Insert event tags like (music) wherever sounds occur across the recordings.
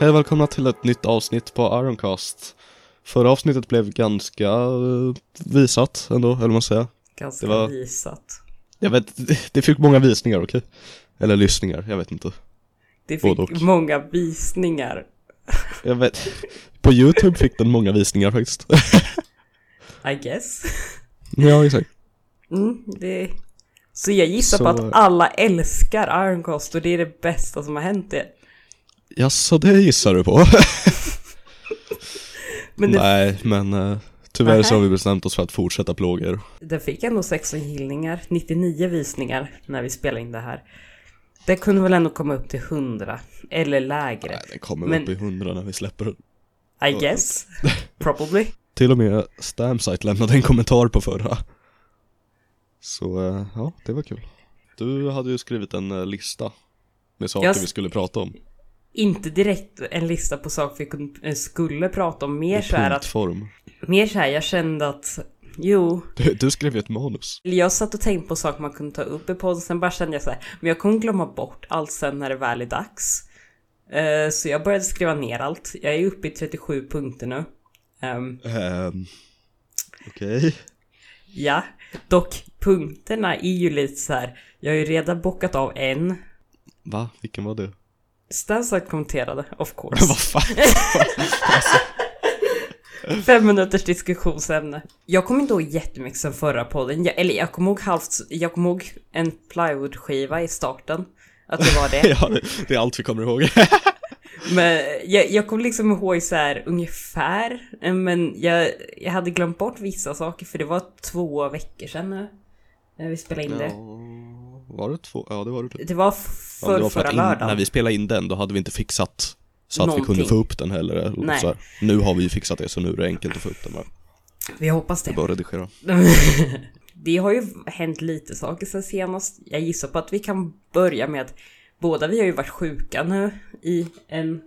Hej och välkomna till ett nytt avsnitt på Ironcast. Förra avsnittet blev ganska eh, visat ändå, eller vad man säger. Ganska Det var- visat. Jag vet, (laughs) det fick många visningar, okej? Eller lyssningar, jag vet inte. Det Både fick och. många visningar. (laughs) Jag vet, på YouTube fick den många visningar faktiskt. I guess. (laughs) ja, exakt. Mm, det... Så jag gissar Så- på att alla älskar Ironcast och det är det bästa som har hänt er. Ja, så det gissar du på? (laughs) Men det, Nej, men eh, tyvärr så Nähä. har vi bestämt oss för att fortsätta plåga er. det fick ändå 16 gillningar, 99 visningar när vi spelade in det här. Det kunde väl ändå komma upp till 100, eller lägre. Nej, den kommer Men- upp i hundra när vi släpper den. I guess. (laughs) Probably. Till och med Stamsite lämnade en kommentar på förra. Så eh, ja, det var kul. Du hade ju skrivit en eh, lista med saker Jag vi skulle prata om. Inte direkt en lista på saker vi eh, skulle prata om, mer så här att, punktform. mer så här, jag kände att, jo, Du, du skrev ju ett manus. Jag satt och tänkte på saker man kunde ta upp i podden, sen bara kände jag så här, men jag kommer glömma bort allt sen när det väl är dags. Eh, så jag började skriva ner allt. Jag är uppe i 37 punkter nu. Ehm, Ehm, Okej. ja, dock punkterna är ju lite så här. jag har ju redan bockat av en. Va? Vilken var det? Stanside kommenterade, of (laughs) Vad course. fan? Fem minuters diskussionsämne. Jag kommer inte ihåg jättemycket sen förra podden. Jag, eller jag kommer ihåg halvt, jag kommer ihåg en plywoodskiva i starten. Att det var det. (laughs) ja, det, det är allt vi kommer ihåg. (laughs) Men jag, jag kommer liksom ihåg så här ungefär, eh, men jag, jag hade glömt bort vissa saker för det var två veckor sedan nu. När vi spelade in det. Ja, var det två? Ja, det var det. typ. Det var Ja, för, det var för förra att in, när lördagen. vi spelade in den, då hade vi inte fixat så att vi Någonting. kunde få upp den heller. eller Nej. Så här. Nu har vi fixat det, så nu är det enkelt att få upp den. Bara. Vi hoppas det. Bara redigera. (laughs) det har ju hänt lite saker sen senast. Jag gissar på att vi kan börja med att båda vi har ju varit sjuka nu i en,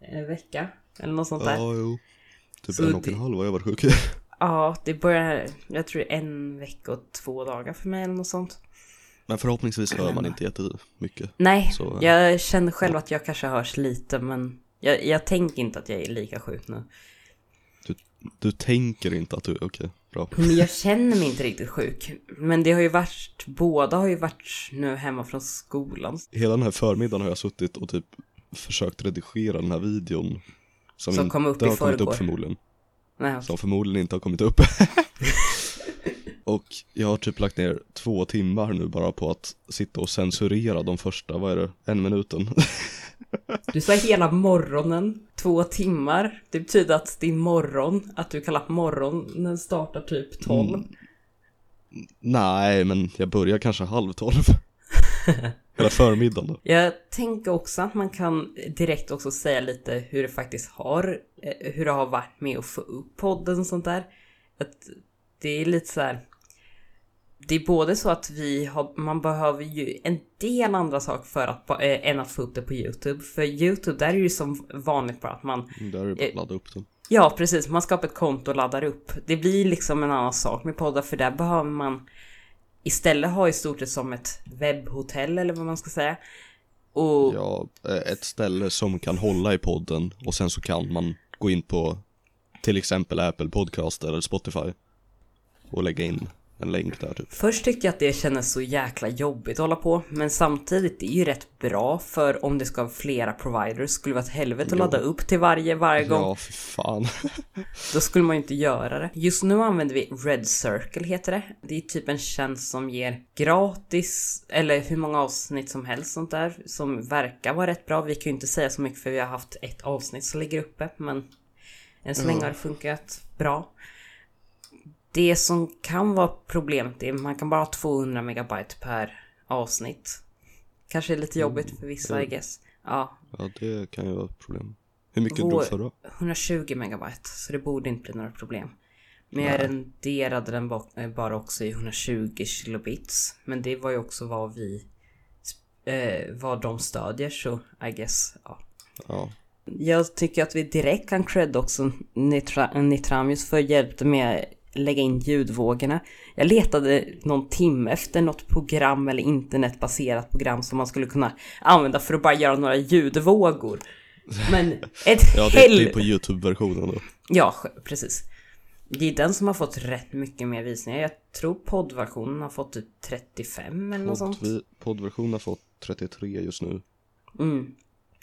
en vecka. Eller något sånt där. Ja, jo. Typ Så en och det- en halv har jag varit sjuk. (laughs) Ja, det börjar, jag tror det är en vecka och två dagar för mig eller något sånt. Men förhoppningsvis hör man inte jättemycket. Nej, Så, eh, jag känner själv att jag kanske hörs lite men jag, jag tänker inte att jag är lika sjuk nu. Du tänker inte att du, okej, bra. Men jag känner mig inte riktigt sjuk. Men det har ju varit, båda har ju varit nu hemma från skolan. Hela den här förmiddagen har jag suttit och typ försökt redigera den här videon. Som, Som kom upp i har kommit förrgår. upp förmodligen. Nej, Som förmodligen inte har kommit upp. (laughs) och jag har typ lagt ner två timmar nu bara på att sitta och censurera de första, vad är det, en minuten. Du sa hela morgonen, två timmar. Det betyder att din morgon, att du kallar morgonen startar typ 12. Mm. Nej, men jag börjar kanske halv tolv. (laughs) Eller förmiddagen då. Jag tänker också att man kan direkt också säga lite hur det faktiskt har, eh, hur det har varit med att få upp podden och sånt där. Att det är lite så här. Det är både så att vi har, man behöver ju en del andra saker för att, eh, än att få upp det på YouTube. För YouTube, där är det ju som vanligt bara att man, Där är det bara Eh, att ladda upp den. ja precis, man skapar ett konto och laddar upp. Det blir liksom en annan sak med poddar för där behöver man istället ha i stort sett som ett webbhotell eller vad man ska säga. Och Ja, eh, ett ställe som kan hålla i podden och sen så kan man gå in på till exempel Apple Podcast eller Spotify och lägga in en länk där typ. Först tyckte jag att det kändes så jäkla jobbigt att hålla på, men samtidigt det är ju rätt bra för om det ska vara flera providers skulle det vara ett helvete att Jo. ladda upp till varje varje gång. Ja, för fan. (laughs) Då skulle man ju inte göra det. Just nu använder vi Red Circle heter det. Det är typ en tjänst som ger gratis, eller hur många avsnitt som helst sånt där, som verkar vara rätt bra. Vi kan ju inte säga så mycket för vi har haft ett avsnitt som ligger uppe, men än så länge har det funkat bra. Det som kan vara problemet är att man kan bara ha 200 megabyte per avsnitt. Kanske är lite jobbigt för vissa I guess. Ja, Ja, det kan ju vara ett problem. Hur mycket Vår- drog förra? 120 megabyte, så det borde inte bli några problem. Men jag renderade den eh, bara också i 120 kilobits. Men det var ju också vad vi... Eh, vad de stödjer, så I guess, ja. Ja. Jag tycker att vi direkt kan credda också Nitra- Nitramius för hjälp med lägga in ljudvågorna. Jag letade någon timme efter något program eller internetbaserat program som man skulle kunna använda för att bara göra några ljudvågor. Men ett (laughs) Ja, det, är på YouTube-versionen då. Ja, precis. Det är den som har fått rätt mycket mer visningar. Jag tror poddversionen har fått typ 35 eller något sånt. Podd, poddversionen har fått 33 just nu. Mm.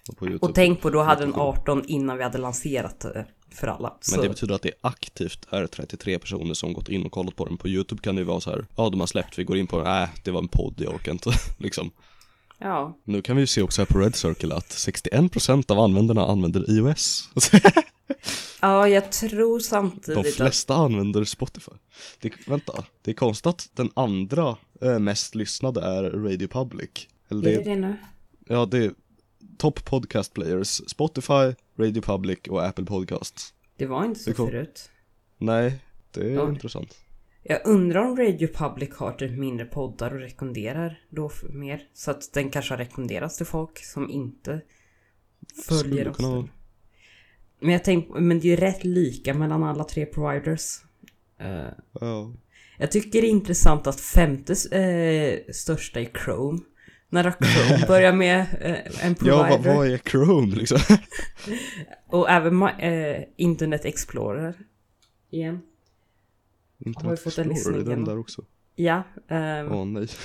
Och på YouTube. Och tänk på, då hade den 18 innan vi hade lanserat det för alla. Men Så, det betyder att det aktivt är 33 personer som gått in och kollat på den. På YouTube kan det ju vara så här, ja de har släppt, vi går in på den, äh, det var en podd, jag orkar inte, (laughs) liksom. ja. Nu kan vi ju se också här på Red Circle att 61% av användarna använder iOS. (laughs) ja, jag tror De samtidigt att... flesta använder Spotify. Det, vänta, det är konstigt att den andra eh, mest lyssnade är Radio Public. Eller Är det det, det nu? ja det är Top Podcast Players, Spotify, Radio Public och Apple Podcasts. Det var inte så kom- förut. Nej, det är Ja. intressant. Jag undrar om Radio Public har typ mindre poddar och rekommenderar då mer. Så att den kanske har rekommenderats till folk som inte följer oss. kunna. Men jag tänkte, men det är ju rätt lika mellan alla tre providers. Eh, Ja. jag tycker det är intressant att femte eh, största är Chrome. När har Chrome (laughs) börjar med eh, en Ja, provider. vad, vad är Chrome liksom? (laughs) Och även eh, Internet Explorer. Igen. Internet fått en Explorer, den där också? Ja. Åh nej. (laughs)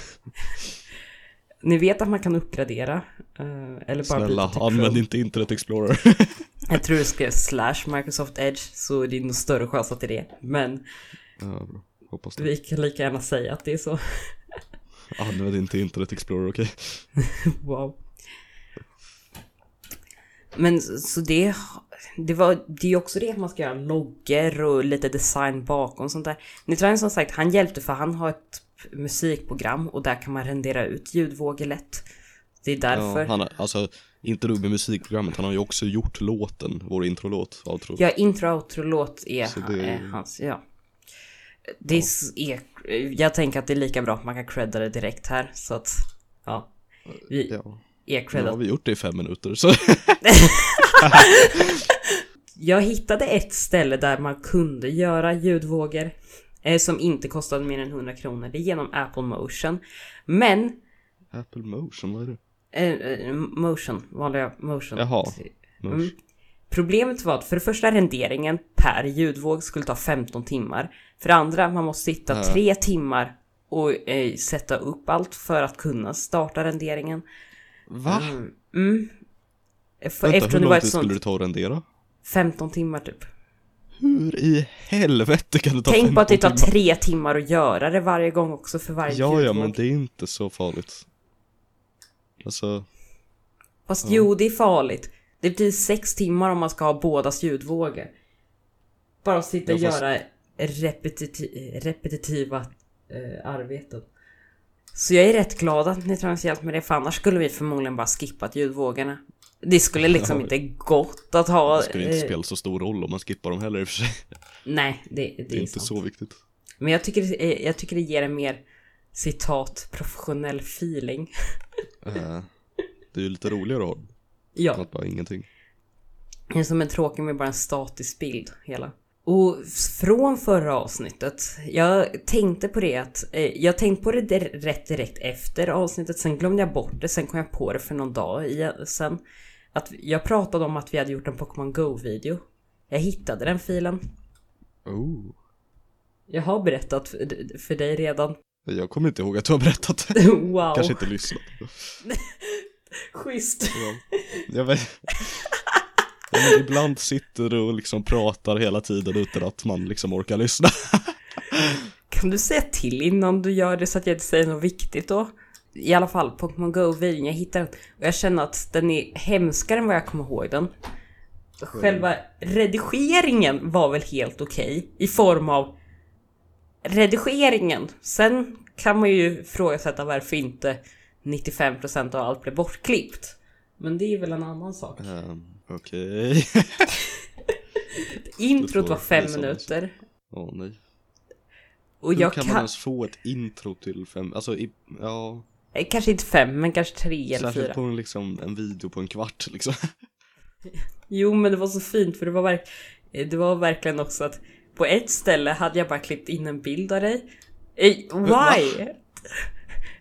Ni vet att man kan uppgradera. eh, eller bara Snälla, använd inte Internet Explorer. Jag tror det skrev slash Microsoft Edge. Så det är nog större chans att det är det. Men ja, vi kan lika gärna säga att det är så. Använd inte Internet Explorer, okej? (laughs) Wow. Men så det, det var, det är ju också det man ska göra loggor och lite design bakom sånt där. Nitrain som sagt, han hjälpte för han har ett musikprogram och där kan man rendera ut ljudvågor lätt. Det är därför. Ja, han har, alltså, inte nog med musikprogrammet, han har ju också gjort låten, vår introlåt, outro. Ja, intro outro-låt är, det- är hans, ja. Det är, jag tänker att det är lika bra att man kan credda det direkt här, så att, ja. Vi Ja. är Nu creddat. har vi gjort det i fem minuter, så (laughs) Jag hittade ett ställe där man kunde göra ljudvågor eh, som inte kostade mer än 100 kronor. Det är genom Apple Motion. Men Apple Motion, vad är det? eh, eh, Motion, vanliga Motion. Jaha. Mm. Problemet var att för det första renderingen per ljudvåg skulle ta 15 timmar. För det andra, man måste sitta Ja. tre timmar och eh, sätta upp allt för att kunna starta renderingen. Va? Mm. För, Vänta, eftersom hur lång tid sånt skulle det ta att rendera? 15 timmar typ. Hur i helvete kan det ta Tänk på att det tar 15 timmar? tre timmar att göra det varje gång också för varje Ja, ja, ljudvåg. men det är inte så farligt. Alltså, Fast jo, det är farligt. Det blir sex timmar om man ska ha bådas ljudvågor. Bara att sitta och fast- göra repetiti- repetitiva eh, arbeten. Så jag är rätt glad att ni har hjälpt med det, för annars skulle vi förmodligen bara skippat ljudvågorna. Det skulle liksom Ja. inte gått att ha... det skulle inte eh, spela så stor roll om man skippar dem heller i och för sig. Nej, det, det, Det är inte sant. så viktigt. Men jag tycker, det- jag tycker det ger en mer citat professionell feeling. Eh, det är ju lite roligare att ha Ja. att bara ingenting. Det är som en tråkig med bara en statisk bild hela. Och från förra avsnittet, jag tänkte på det att, eh, jag tänkte på det rätt direkt efter avsnittet, sen glömde jag bort det, sen kom jag på det för någon dag i, sen. Att jag pratade om att vi hade gjort en Pokémon Go-video. Jag hittade den filen. Oh. Jag har berättat för, för dig redan. Jag kommer inte ihåg att du har berättat det. (laughs) Wow, Kanske inte lyssnat. (laughs) schysst. Ja. Jag vet. Ja, men ibland sitter du och liksom pratar hela tiden utan att man liksom orkar lyssna. Kan du säga till innan du gör det så att jag inte säger något viktigt då? I alla fall, Pokémon Go-videon, jag hittade den och jag känner att den är hemskare än vad jag kommer ihåg den. Själva redigeringen var väl helt okej i form av redigeringen. Sen kan man ju ifrågasätta varför inte 95% av allt blev bortklippt. Men det är väl en annan sak. Um, Okej. (laughs) Introt var fem minuter. Åh nej. Och Hur jag kan man ens få ett intro till fem, alltså i, ja. eh, Kanske inte fem, men kanske tre eller Särskilt fyra. på en, liksom, en video på en kvart liksom. (laughs) Jo, men det var så fint för det var, verk- eh, det var verkligen också att på ett ställe hade jag bara klippt in en bild av dig. Eh, why?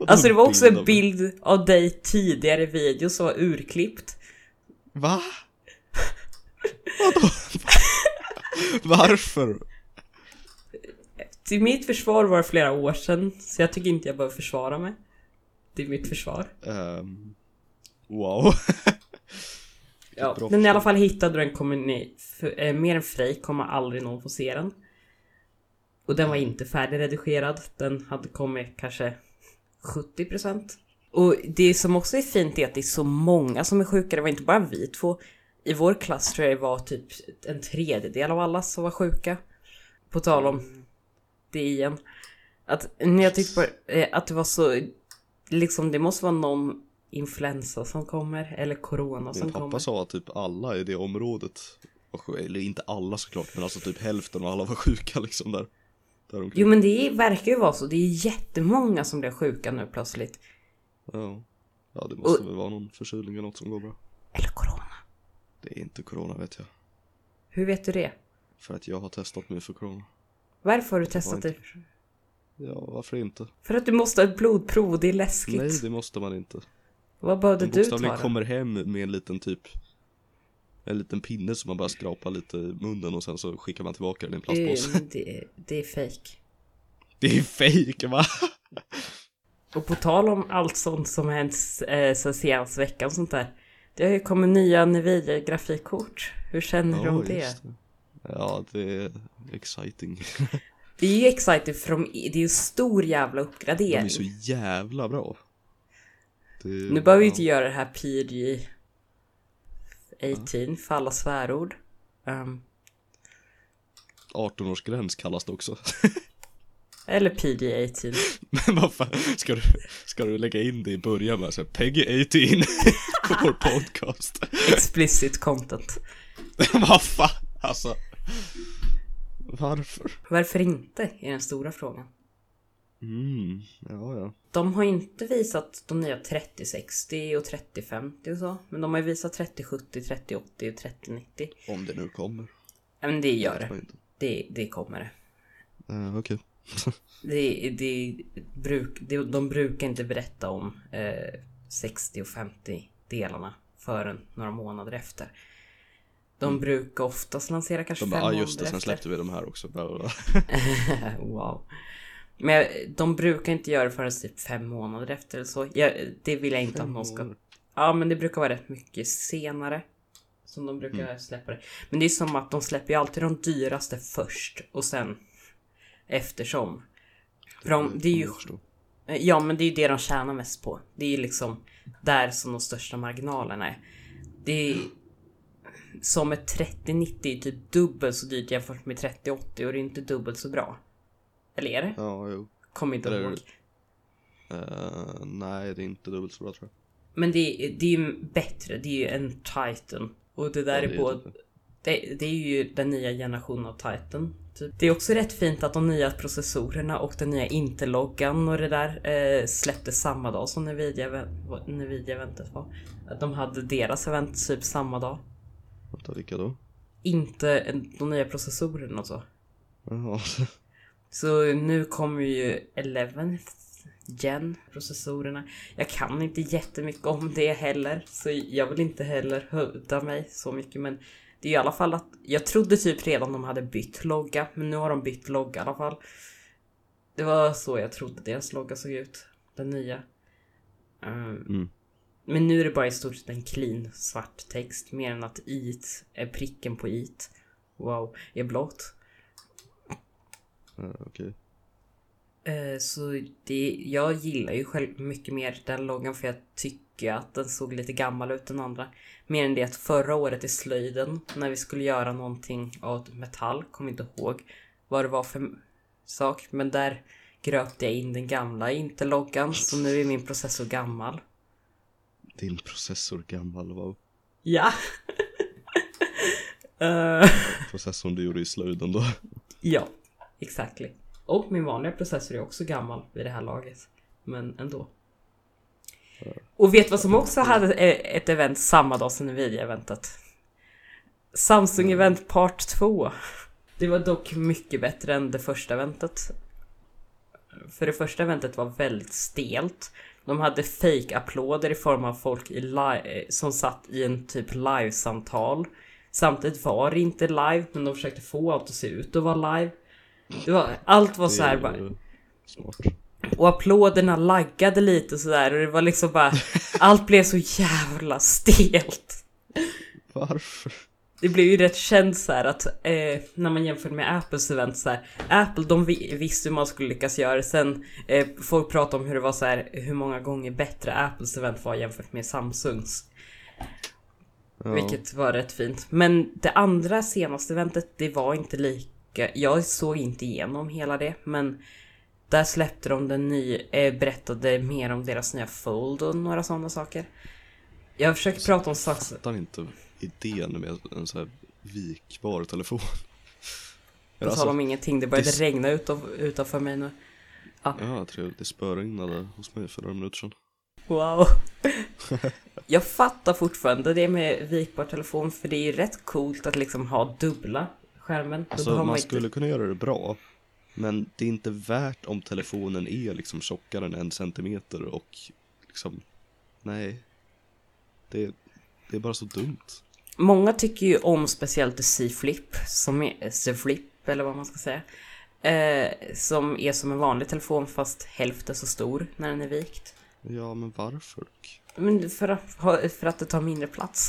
Alltså det var också en bild av dig tidigare i video som var urklippt. Va? Vadå? Varför? Till mitt försvar var det flera år sedan, så jag tycker inte jag behöver försvara mig. Det är mitt försvar. Ehm, wow. (laughs) Ja, men i alla fall hittade du den kommer ni, för, eh, mer än Frej kommer aldrig någon få se den. Och den var inte färdigredigerad. Den hade kommit kanske 70%. Och det som också är fint är att det är så många som är sjuka. Det var inte bara vi två. I vår klass tror jag det var typ en tredjedel av alla som var sjuka. På tal om det igen. Att när jag tyckte bara, eh, att det var så... Liksom det måste vara någon influensa som kommer. Eller corona som Min kommer. pappa sa att typ alla i det området eller inte alla såklart, men alltså typ hälften av alla var sjuka liksom där. Där omkring. Jo men det verkar ju vara så. Det är jättemånga som blir sjuka nu plötsligt. Ja. ja, det måste Och- väl vara någon förkylning eller något som går bra. Eller corona. Det är inte corona vet jag. Hur vet du det? För att jag har testat mig för corona. Varför har du var testat inte- det? Ja, varför inte? För att du måste ha ett blodprov det är läskigt. Nej, det måste man inte. Vad behövde du ta kommer hem med en liten typ En liten pinne som man bara skrapar lite i munnen och sen så skickar man tillbaka den i en plastpåse. Det, det, det är fake. Det är fake va? Och på tal om allt sånt som hänt eh, sen senaste veckan och sånt där. Det har ju kommit nya Nvidia grafikkort. Hur känner du om det? just Ja, det är exciting. (laughs) Det är ju exciting för de, det är ju stor jävla De uppgradering. är så jävla bra. Det, Nu behöver vi ja. inte göra det här PG 18 för alla svärord. Um, 18-årsgräns kallas det också. eller PG (laughs) 18. Men vad fan, ska du, ska du lägga in det i början med så här, Peggy (laughs) 18 på vår podcast? Explicit content. (laughs) vad fan, alltså. Varför? Varför inte? Är den stora frågan. Mm, ja ja. De har inte visat de nya 3060 och 3050 och så. Men de har ju visat 3070, 3080 och 3090. Om det nu kommer. Ja men det gör det. Det, det kommer det. Eh, Okej. (laughs) Det, det, bruk, det, de brukar inte berätta om eh, 60 och 50 delarna förrän några månader efter. De brukar oftast lansera kanske De fem bara, ah, månader just det, sen släppte vi de här också. (laughs) Wow. Men de brukar inte göra det förrän typ fem månader efter eller så. Jag, det vill jag inte att någon ska... Ja men det brukar vara rätt mycket senare. Som de brukar Mm. släppa det. Men det är som att de släpper ju alltid de dyraste först och sen eftersom. För de, det är ju... Ja men det är ju det de tjänar mest på. Det är ju liksom där som de största marginalerna är. Det är som ett 3090 är typ dubbelt så dyrt jämfört med 3080 och det är inte dubbelt så bra. Eller är det? Ja, jo. Kommer inte Eller- ihåg. Eh, nej, det är inte dubbelt så bra tror jag. Men det är, det är ju bättre. Det är ju en Titan. Och det där Ja, det är på... typ Det, det är ju den nya generationen av Titan. Typ. Det är också rätt fint att de nya processorerna och den nya interloggan och det där eh, släpptes samma dag som Nvidia, Nvidia-eventet var. Att de hade deras event typ samma dag. Vänta, vilka då? Inte de nya processorerna och så. Jaha. (laughs) Så nu kommer ju 11 gen processorerna. Jag kan inte jättemycket om det heller. Så jag vill inte heller hövda mig så mycket. Men det är i alla fall att jag trodde typ redan de hade bytt logga. Men nu har de bytt logga i alla fall. Det var så jag trodde deras logga såg ut. Den nya. Ehm, Mm. Men nu är det bara i stort sett en clean svart text. Mer än att it, är pricken på it. Wow, är blått. Okej. Eh, Så det, jag gillar ju själv mycket mer den loggan för jag tycker att den såg lite gammal ut än andra. Mer än det att förra året i slöjden när vi skulle göra någonting av metall, kommer inte ihåg vad det var för sak. Men där gröpte jag in den gamla inte loggan så nu är min processor gammal. Din processor gammal, wow. Ja! (laughs) Eh, Processorn du gjorde i slöjden då. ja, exactly. Och min vanliga processor är också gammal vid det här laget. Men ändå. Och vet vad som också hade eh, ett event samma dag som Nvidia-eventet? Samsung Event Part 2. Det var dock mycket bättre än det första eventet. För det första eventet var väldigt stelt. De hade fake applåder i form av folk eh, som satt i en typ livesamtal. Samtidigt var det inte live, men de försökte få allt att se ut att vara live. Det var, allt var Det så här är bara, Smart. och applåderna laggade lite sådär och det var liksom bara Allt blev så jävla stelt Varför? Det blev ju rätt känt så här att eh, när man jämför med Apples event så här, Apple de vi, visste hur man skulle lyckas göra det. Sen eh, folk pratade om hur det var så här hur många gånger bättre Apples event var jämfört med Samsungs. Ja. Vilket var rätt fint. Men det andra senaste eventet det var inte lika. Jag såg inte igenom hela det men där släppte de den nya, eh, berättade mer om deras nya Fold och några sådana saker. Jag försöker prata om Jag saker. fattar inte idén med en sån här vikbar telefon. (laughs) På Alltså, tal om ingenting, det började det- regna utav, utanför mig nu. Ja, trevligt. Det spöregnade hos mig för några minuter sedan. Wow. (laughs) Jag fattar fortfarande det med vikbar telefon för det är ju rätt coolt att liksom ha dubbla skärmen. Alltså man inte- skulle kunna göra det bra. Men det är inte värt om telefonen är liksom tjockare än en centimeter och liksom, nej. Det, det är bara så dumt. Många tycker ju om speciellt C-Flip, som är C-Flip eller vad man ska säga. Eh, som är som en vanlig telefon fast hälften så stor när den är vikt. Ja, men varför? Men för att, för att det tar mindre plats.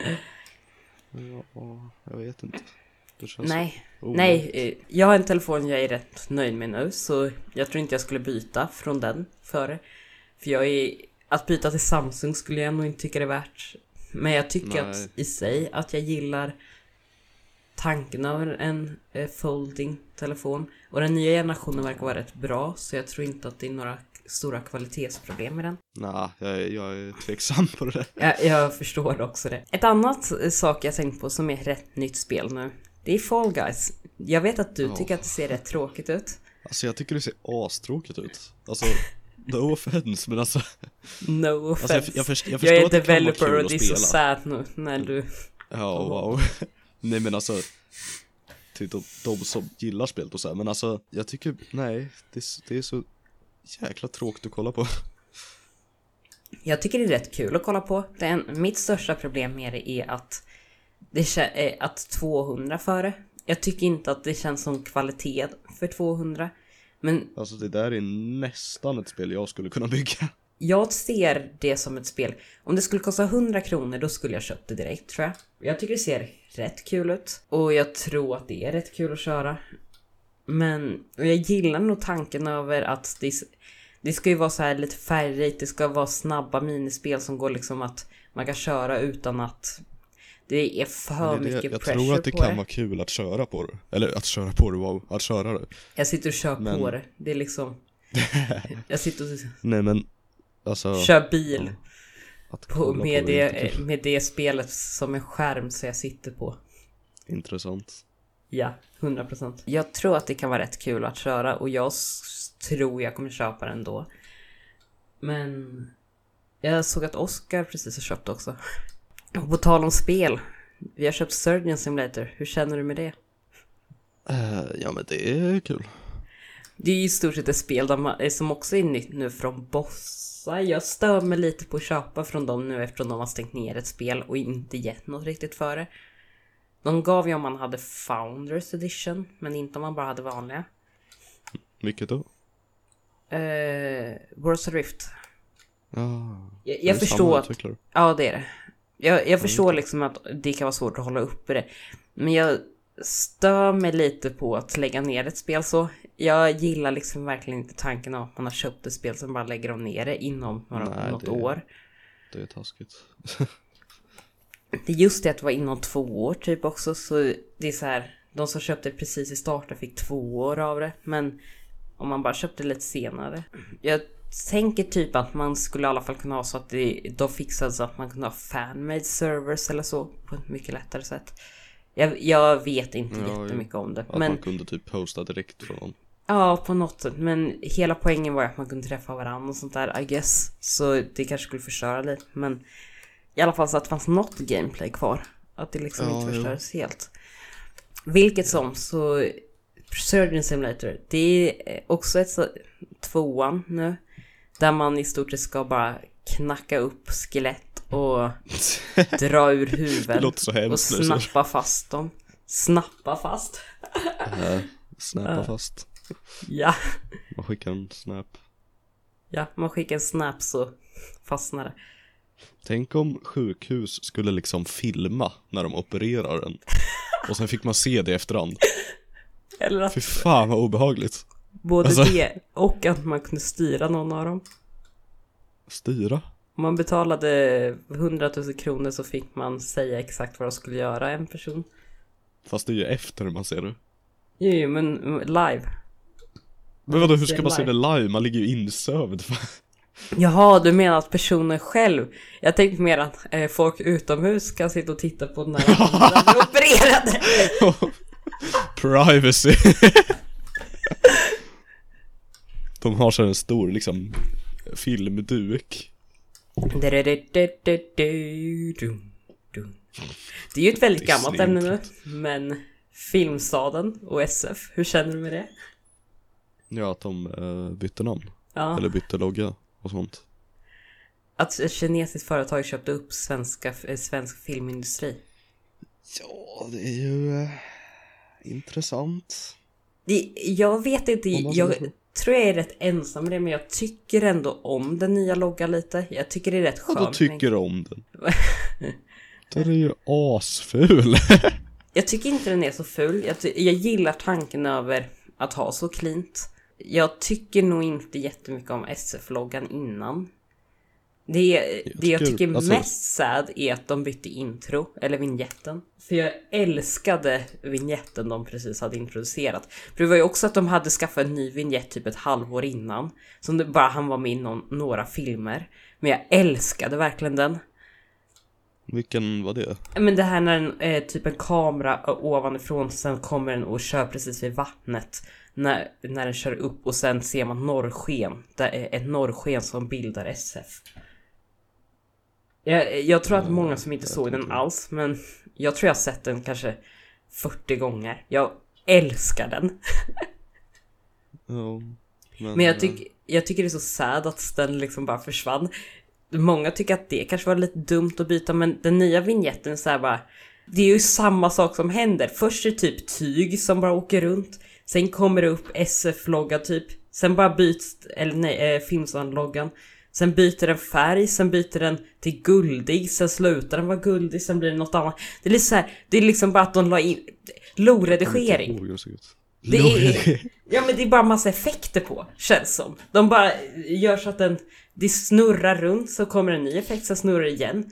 (laughs) Ja, jag vet inte. Nej, så nej. eh, Jag har en telefon jag är rätt nöjd med nu så jag tror inte jag skulle byta från den före. För jag är... Att byta till Samsung skulle jag nog inte tycka det är värt. Men jag tycker Nej. att i sig att jag gillar tanken av en eh, folding telefon. Och den nya generationen verkar vara rätt bra så jag tror inte att det är några stora kvalitetsproblem med den. Nej, jag, jag är tveksam på det där. Jag, jag förstår också det. Ett annat eh, sak jag tänkt på som är rätt nytt spel nu. Det är Fall Guys. Jag vet att du Ja. tycker att det ser rätt tråkigt ut. Alltså jag tycker det ser astråkigt ut. Alltså, no (laughs) offense, men alltså. No alltså jag, offense. jag, först, jag jag, förstår är att det kan vara developer och det är så sad nu när du... Ja, wow. (laughs) nej men alltså. Till de, de som gillar spelet och så här. men alltså jag tycker, nej, det, är- det är så jäkla tråkigt att kolla på. Jag tycker det är rätt kul att kolla på. Den, mitt största problem med det är att det kä- eh, att 200 före. Jag tycker inte att det känns som kvalitet för 200. Men Alltså det där är nästan ett spel jag skulle kunna bygga. jag ser det som ett spel. Om det skulle kosta 100 kronor då skulle jag köpt det direkt tror jag. Jag tycker det ser rätt kul ut. Och jag tror att det är rätt kul att köra. Men jag gillar nog tanken över att det, det ska ju vara så här lite färgrikt. Det ska vara snabba minispel som går liksom att man kan köra utan att det är för det, det- mycket jag pressure tror att det på kan det. vara kul att köra på det. Eller att köra på det, wow, att köra det. Jag sitter och kör Men- på det. Det är liksom... (laughs) Jag sitter och Nej men, alltså. kör bil. Att På, med, på det det, med det spelet som en skärm så jag sitter på. Intressant. Ja, 100%. Jag tror att det kan vara rätt kul att köra och jag tror jag kommer köpa den då. Men jag såg att Oscar precis har köpt också. Och på tal om spel. Vi har köpt Surgeon Simulator. Hur känner du med det? Eh, ja men det är kul. Det är ju i stort sett ett spel som också är nytt nu från Bossa. Jag stör mig lite på att köpa från dem nu eftersom de har stängt ner ett spel och inte gett något riktigt för det. De gav ju om man hade Founders Edition, men inte om man bara hade vanliga. Vilket då? Eh, Worlds of Rift. Ja. Jag, jag förstår att... Ja, det är det. Jag, jag förstår liksom att det kan vara svårt att hålla uppe det. Men jag stör mig lite på att lägga ner ett spel så. Jag gillar liksom verkligen inte tanken av att man har köpt ett spel som bara lägger de ner det inom några, Nej, något det- år. Det är taskigt. Det är just det att det var inom två år typ också så det är så här. De som köpte precis i starten fick två år av det. Men om man bara köpte lite senare. Jag tänker typ att man skulle i alla fall kunna ha så att det, de fixade så att man kunde ha fanmade servers eller så på ett mycket lättare sätt. Jag, jag vet inte Ja, jättemycket om det. Att Men man kunde typ posta direkt från ja, på något sätt. Men hela poängen var att man kunde träffa varandra och sånt där I guess. Så det kanske skulle förstöra lite. Men i alla fall så att det fanns något gameplay kvar. Att det liksom Ja, inte förstördes helt. Vilket som så Surgeon Simulator. Det är också ett så, tvåan nu. Där man i stort sett ska bara knacka upp skelett och (laughs) dra ur Det huvuden låter så och snappa fast dem. Snappa fast? det. Snappa fast. Ja, Man skickar en snap. ja, man skickar en snap så fastnar det. Tänk om sjukhus skulle liksom filma när de opererar en. Och sen fick man se det i efterhand. (laughs) Eller att Fy fan vad obehagligt. Både alltså- det och att man kunde styra någon av dem. Styra? Om man betalade 100 000 kronor så fick man säga exakt vad de skulle göra en person. Fast det är ju efter man ser det. Jo, jo, men live. Men vadå, hur ska man se det live. Man ligger ju insövd. (laughs) Jaha, du menar att personen själv? Jag tänkte mer att eh, folk utomhus kan sitta och titta på när de opererade. Privacy. (laughs) De har så en stor liksom filmduk. Det är ju ett väldigt gammalt ämne nu, men Filmstaden och SF, hur känner du med det? Ja, att de eh, bytte namn. Ja, Eller bytte logga och sånt. att ett kinesiskt företag köpte upp svenska, eh, svensk filmindustri. Ja, det är ju eh, intressant. Det, jag vet inte, jag. Tror jag är rätt ensam med det, men jag tycker ändå om den nya loggan lite. Jag tycker det är rätt Ja, skönt. tycker du om den. (laughs) Den är ju asful. (laughs) Jag tycker inte den är så ful. Jag, jag gillar tanken över att ha så cleant. Jag tycker nog inte jättemycket om SF-loggan innan. Det, det jag tycker- alltså- mest sad är att de bytte intro, eller vignetten. För jag älskade vignetten de precis hade introducerat. För det var ju också att de hade skaffat en ny vignett typ ett halvår innan. Som det bara han var med i någon, några filmer. Men jag älskade verkligen den. Vilken var det? Men det här när en, eh, typ en kamera ovanifrån, sen kommer den och kör precis vid vattnet. När, när den kör upp och sen ser man norrsken. Det är ett norrsken som bildar SF. Jag, jag tror att många som inte såg den alls, men jag tror jag har sett den kanske 40 gånger. Jag älskar den. Ja, Men jag, tyck, jag tycker det är så sad att den liksom bara försvann. Många tycker att det kanske var lite dumt att byta men den nya vignetten är så här bara Det är ju samma sak som händer. Först är det typ tyg som bara åker runt. Sen kommer det upp SF-logga typ. Sen bara byts, eller nej, eh, Filmsand-loggan. Sen byter den färg, sen byter den till guldig, sen slutar den vara guldig, sen blir det något annat. Det är lite så här, det är liksom bara att de la in Lo-redigering. Det är, ja men det är bara massa effekter på, känns som. De bara gör så att den, det snurrar runt så kommer en ny effekt, sen snurrar det igen.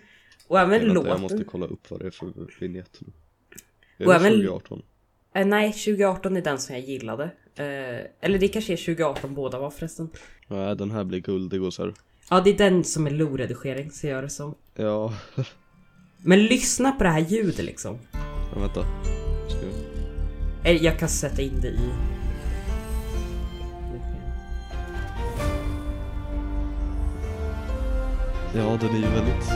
Och även låten. jag måste kolla upp vad det är för vignett nu. Är Och det även- 2018? Eh, nej, 2018 är den som jag gillade. Eh, eller det kanske är 2018 båda var förresten. Nej, den här blir guldig och så här. Ja, det är den som är lo-redigering, ser jag det som. Ja, Men lyssna på det här ljudet liksom. ja vänta. Ska jag... Eh, Jag kan sätta in det i... Ja, den är ju väldigt...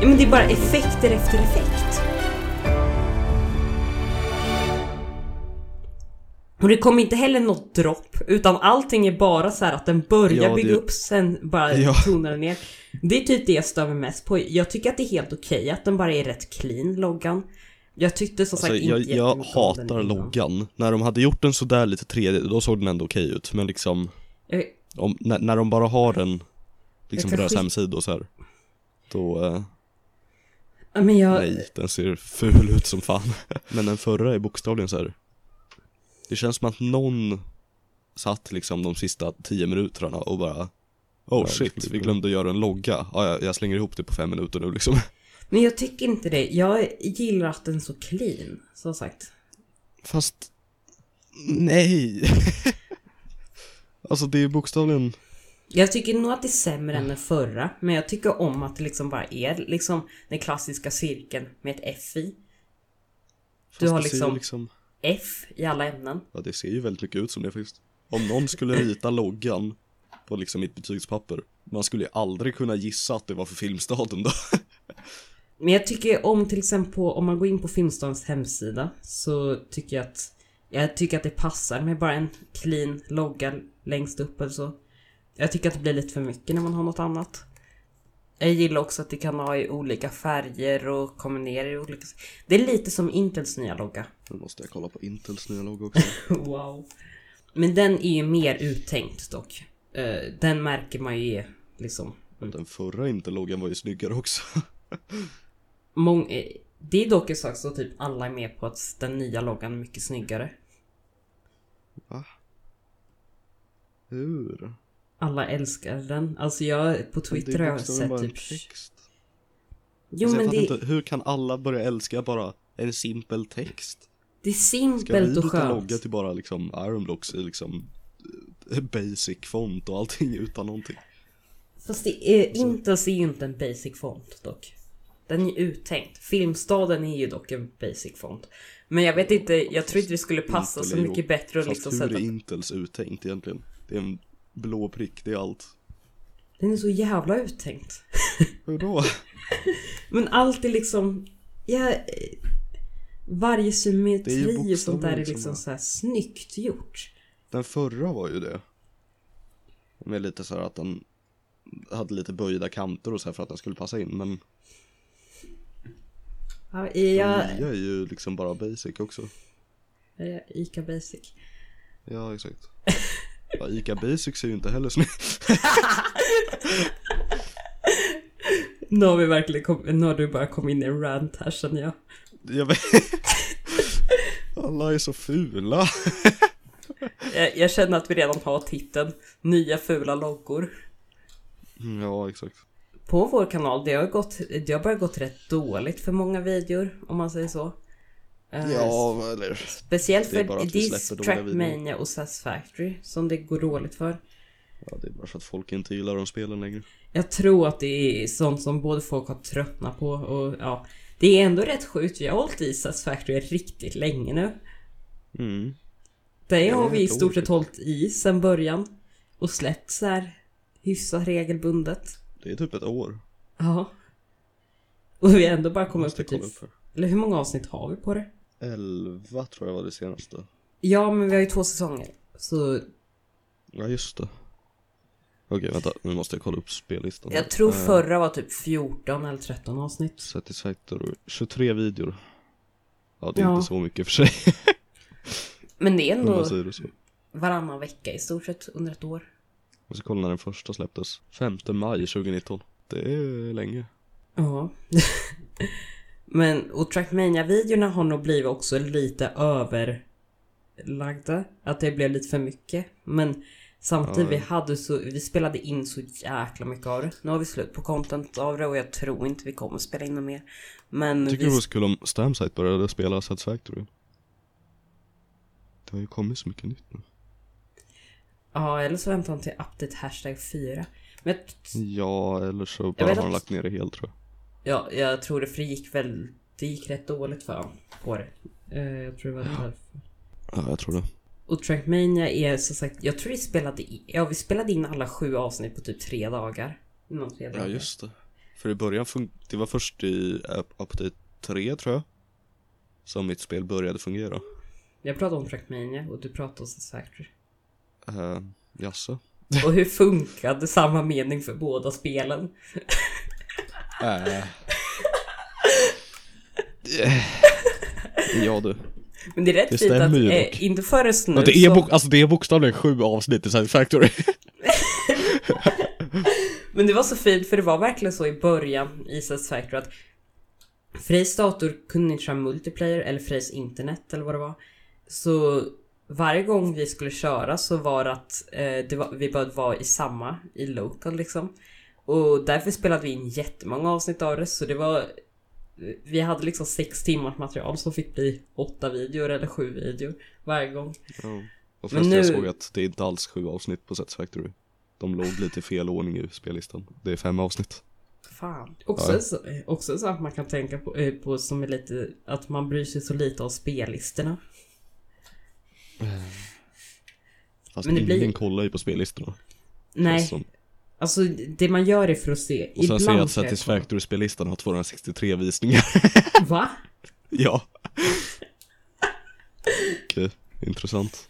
Ja men det är bara effekter efter effekt. Och det kommer inte heller något dropp, utan allting är bara så här att den börjar Ja, bygga det- upp, sen bara (laughs) Ja. tonar den ner. Det är typ det jag stör mig mest på. Jag tycker att det är helt okej att den bara är rätt clean, loggan. Jag tyckte som Alltså, sagt jag, inte jag hatar loggan. När de hade gjort den sådär lite 3D, då såg den ändå okej ut. Men liksom, Jag, om, när, när de bara har den liksom på deras skit- hemsida och så här. Då, eh, men jag, nej, den ser ful ut som fan. (laughs) Men den förra är bokstavligen så här. Det känns som att någon satt liksom de sista 10 minuterna och bara Oh shit, vi glömde göra en logga. Ja, jag, jag slänger ihop det på fem minuter nu liksom. (laughs) men jag tycker inte det. Jag gillar att den är så clean, som sagt. Fast, nej. (laughs) alltså det är bokstavligen, Jag tycker nog att det är sämre än den förra, men jag tycker om att det liksom bara är liksom den klassiska cirkeln med ett F i. fast Du har det ser ju liksom- liksom F i alla ämnen. Ja det ser ju väldigt mycket ut som det faktiskt. Om någon skulle rita loggan på liksom mitt betygspapper, man skulle ju aldrig kunna gissa att det var för Filmstaden då. (laughs) Men jag tycker om till exempel på, om man går in på Filmstadens hemsida så tycker jag att jag tycker att det passar med bara en clean logga längst upp eller så. Jag tycker att det blir lite för mycket när man har något annat. Jag gillar också att det kan ha i olika färger och kombinera i olika... Det är lite som Intels nya logga. Nu måste jag kolla på Intels nya logga också. (laughs) Wow. Men den är ju mer uttänkt dock. Eh, Den märker man ju är liksom... Den förra Intel-loggan var ju snyggare också. (laughs) Mång... eh, Det är dock en sak så typ alla är med på att den nya loggan är mycket snyggare. Va? Hur? Alla älskar den. Alltså jag på Twitter har jag sett typ... text. Jo alltså, men det, inte, hur kan alla börja älska bara en simpel text? Det är Ska vi simpelt och byta skönt. logga till bara liksom Ironblocks i liksom eh, basic font och allting (laughs) utan någonting? Fast det är, Intels är ju inte en basic font dock. Den är uttänkt. Filmstaden är ju dock en basic font. Men jag vet inte, jag tror inte det skulle passa Intel så ju- mycket bättre att Fast liksom hur sätta... är Intels uttänkt egentligen? Det är en blå prick, det är allt. Den är så jävla uttänkt. (laughs) Hur då? Men allt är liksom... Ja, varje är symmetri och sånt där är liksom som- så här snyggt gjort. Den förra var ju det. Med lite så här att den hade lite böjda kanter och så här för att den skulle passa in men Ja, den jag, nya är ju liksom bara basic också. Ica Basic. Ja exakt. Ja, Ica Basic ser ju inte heller snyggt (laughs) Nu har vi verkligen kom, nu har du bara kommit in i en rant här känner jag. Jag vet. (laughs) Alla är så fula. jag. Jag känner att vi redan har titeln Nya fula loggor. Ja exakt. På vår kanal, det har gått, det har börjat gått rätt dåligt för många videor om man säger så. Eh, Ja eller. Speciellt för Diss. Trackmania och Satisfactory som det går dåligt för. Ja det är bara för att folk inte gillar de spelen längre. Jag tror att det är sånt som både folk har tröttnat på och ja. Det är ändå rätt sjukt, vi har hållit i Satisfactory riktigt länge nu. Mm. Det har vi i stort sett hållit i sen början. Och släppt så här hyfsat regelbundet. Det är typ ett år. Ja. Och vi har ändå bara kommit upp i typ... Eller hur många avsnitt har vi på det? 11 tror jag var det senaste. Ja, men vi har ju två säsonger. Så Ja just det. Okej vänta, nu måste jag kolla upp spellistan. jag tror Eh, förra var typ 14 eller 13 avsnitt. Satisfactory, 23 videor. Ja det är Ja. inte så mycket för sig. (laughs) Men det är ändå så. varannan vecka i stort sett under ett år. Jag ska kolla när den första släpptes. 5 maj 2019. Det är länge. Ja. (laughs) Men, och Trackmania-videorna har nog blivit också lite överlagda. Att det blev lite för mycket. Men samtidigt, vi hade så, vi spelade in så jäkla mycket av det. Nu har vi slut på content av det och jag tror inte vi kommer spela in något mer. Men tycker vi, det var så kul om Stamsite började spela Satisfactory. Det har ju kommit så mycket nytt nu. ja, eller så väntar han till update hashtag 4. Men Ja, eller så bara har de att- lagt ner det helt tror jag. ja, jag tror det, för det gick väl, det gick rätt dåligt för honom på det. Eh, jag tror det var därför. Ja, jag tror det. Och Trackmania är som sagt, jag tror vi spelade in, ja vi spelade in alla sju avsnitt på typ tre dagar. Inom tre dagar. Ja, just det. För i början fun- det var först i update 3 tror jag. Som mitt spel började fungera. Jag pratade om Trackmania och du pratade om Satisfactory. Uh, jaså? Och hur funkade samma mening för båda spelen? Äh. (laughs) ja du. Men det är rätt Det fint att, eh, inte förrän nu Men det är, så, alltså det är bokstavligen sju avsnitt i Satisfactory. (laughs) Men det var så fint för det var verkligen så i början i Satisfactory att Frejs dator kunde inte köra multiplayer eller Frejs internet eller vad det var. Så varje gång vi skulle köra så var det att eh, det var, vi behövde vara i samma, i local liksom. Och därför spelade vi in jättemånga avsnitt av det så det var Vi hade liksom sex timmars material som fick bli åtta videor eller sju videor varje gång. Ja. Och Men först jag nu- såg att det är inte alls sju avsnitt på Satisfactory. De låg lite i fel ordning i spellistan. Det är fem avsnitt. Fan. Också, Ja. så- också en sak man kan tänka på, eh, på som är lite att man bryr sig så lite om spellistorna. Fast Men det ingen blir- kollar ju på spellistorna. Nej, alltså det man gör är för att se. och sen ser jag att Satisfactory-spellistan har 263 visningar. (laughs) Va? ja. Okej, intressant.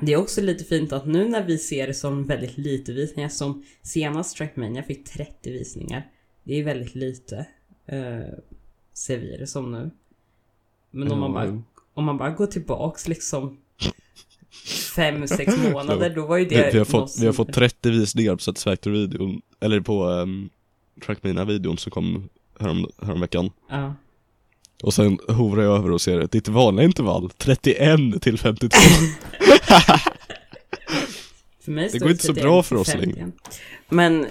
Det är också lite fint att nu när vi ser det som väldigt lite visningar, som senast Trackmania fick 30 visningar. Det är väldigt lite. Uh, ser vi det som nu. Men om, man bara, om man bara går tillbaks liksom fem, sex (laughs) månader, då var ju det vi, vi, har fått, vi har fått 30 visningar på Satisfactory-videon, eller på um, Trackmania-videon som kom härom, häromveckan. Ja. Och sen hovrar jag över och ser ditt vanliga intervall, 31 till 52. (laughs) för mig det går inte så bra för oss längre. Men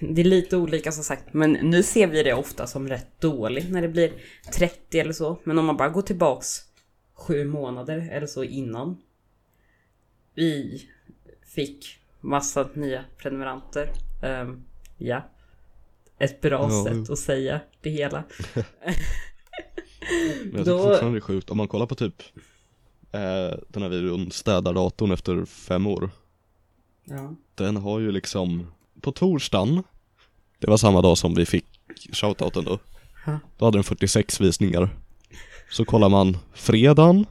det är lite olika som sagt. Men nu ser vi det ofta som rätt dåligt när det blir 30 eller så. Men om man bara går tillbaks sju månader eller så innan. Vi fick massa nya prenumeranter. Um, ja. Ett bra ja, sätt att säga det hela. Men jag tycker Då... fortfarande det är sjukt, om man kollar på typ eh, den här videon Städar datorn efter fem år Ja Den har ju liksom, på torsdagen Det var samma dag som vi fick shoutouten då ha. Då hade den 46 visningar Så kollar man fredagen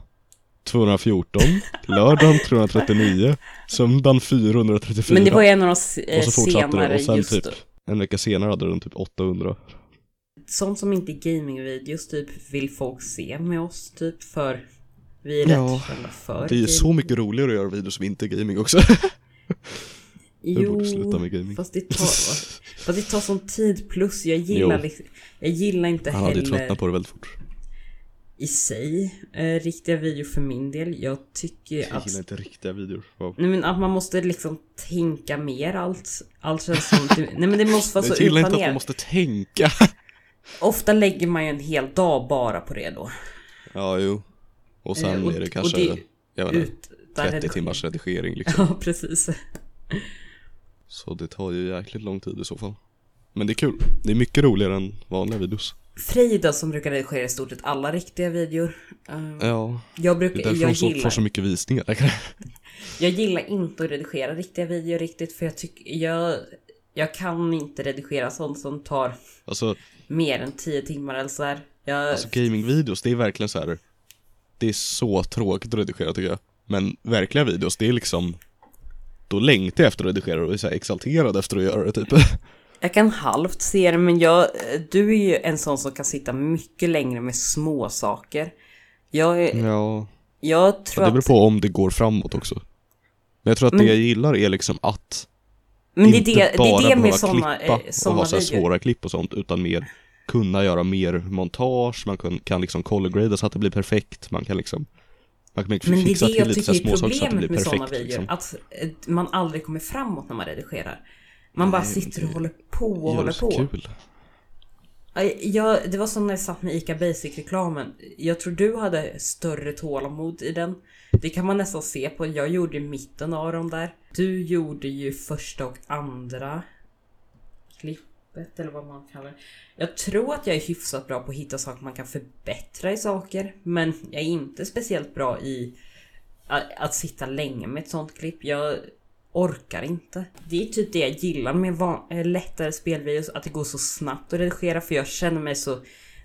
214, lördagen 339, söndagen 434 Men det var ju en av de eh, Och så fortsatte senare det och sen just typ en vecka senare hade den typ 800 sånt som inte är gamingvideos typ vill folk se med oss typ för vi är rätt Ja, kända för Det är ju så gaming. mycket roligare att göra videos som inte är gaming också. (laughs) Jag borde sluta med gaming. fast det tar, (laughs) fast det tar sån tid plus. Jag gillar Jo. liksom, Jag gillar inte Han hade heller tröttnat på det väldigt fort i sig eh, riktiga videor för min del. Jag tycker Jag att gillar inte riktiga videor wow. Nej men att man måste liksom tänka mer allt. Allt känns som... Nej men det måste vara (laughs) så Jag gillar inte att man utplanerat. måste tänka (laughs) Ofta lägger man ju en hel dag bara på det då. Ja, jo Och sen Eh, och- är det kanske, det- jag vet inte, Ut, där 30 rediger- timmars redigering (laughs) liksom Ja precis. Så det tar ju jäkligt lång tid i så fall Men det är kul, det är mycket roligare än vanliga videos Frida som brukar redigera i stort sett alla riktiga videor. Eh, Ja, jag det är brukar, därför jag de så, får så mycket visningar (laughs) jag gillar inte att redigera riktiga videor riktigt för jag tycker, jag, jag kan inte redigera sånt som tar Alltså, mer än 10 timmar eller så här. Jag, alltså gamingvideos, det är verkligen så här. Det är så tråkigt att redigera tycker jag Men verkliga videos, det är liksom Då längtar jag efter att redigera och är så exalterad efter att göra det typ (laughs) Jag kan halvt se det, men jag, du är ju en sån som kan sitta mycket längre med små saker. Jag, är- Ja, jag ja tror det beror att... på om det går framåt också Men jag tror att Men- det jag gillar är liksom att Men det är inte det, det, bara är det med såna, klippa eh, och såna ha så här svåra klipp och sånt utan mer kunna göra mer montage, man kan, kan liksom color-grada så att det blir perfekt, man kan liksom man kan Men det fixa är det jag tycker är att det problemet med såna perfekt videor. liksom. Att eh, man aldrig kommer framåt när man redigerar. Man bara Nej, sitter och det håller på och håller på. kul. Jag, det var som när jag satt med ICA Basic-reklamen. Jag tror du hade större tålamod i den. Det kan man nästan se på. Jag gjorde mitten av dem där. Du gjorde ju första och andra klippet eller vad man kallar det. Jag tror att jag är hyfsat bra på att hitta saker man kan förbättra i saker. Men jag är inte speciellt bra i att, att sitta länge med ett sånt klipp. Jag orkar inte. Det är typ det jag gillar med van- eh, lättare spelvideos, att det går så snabbt att redigera för jag känner mig så...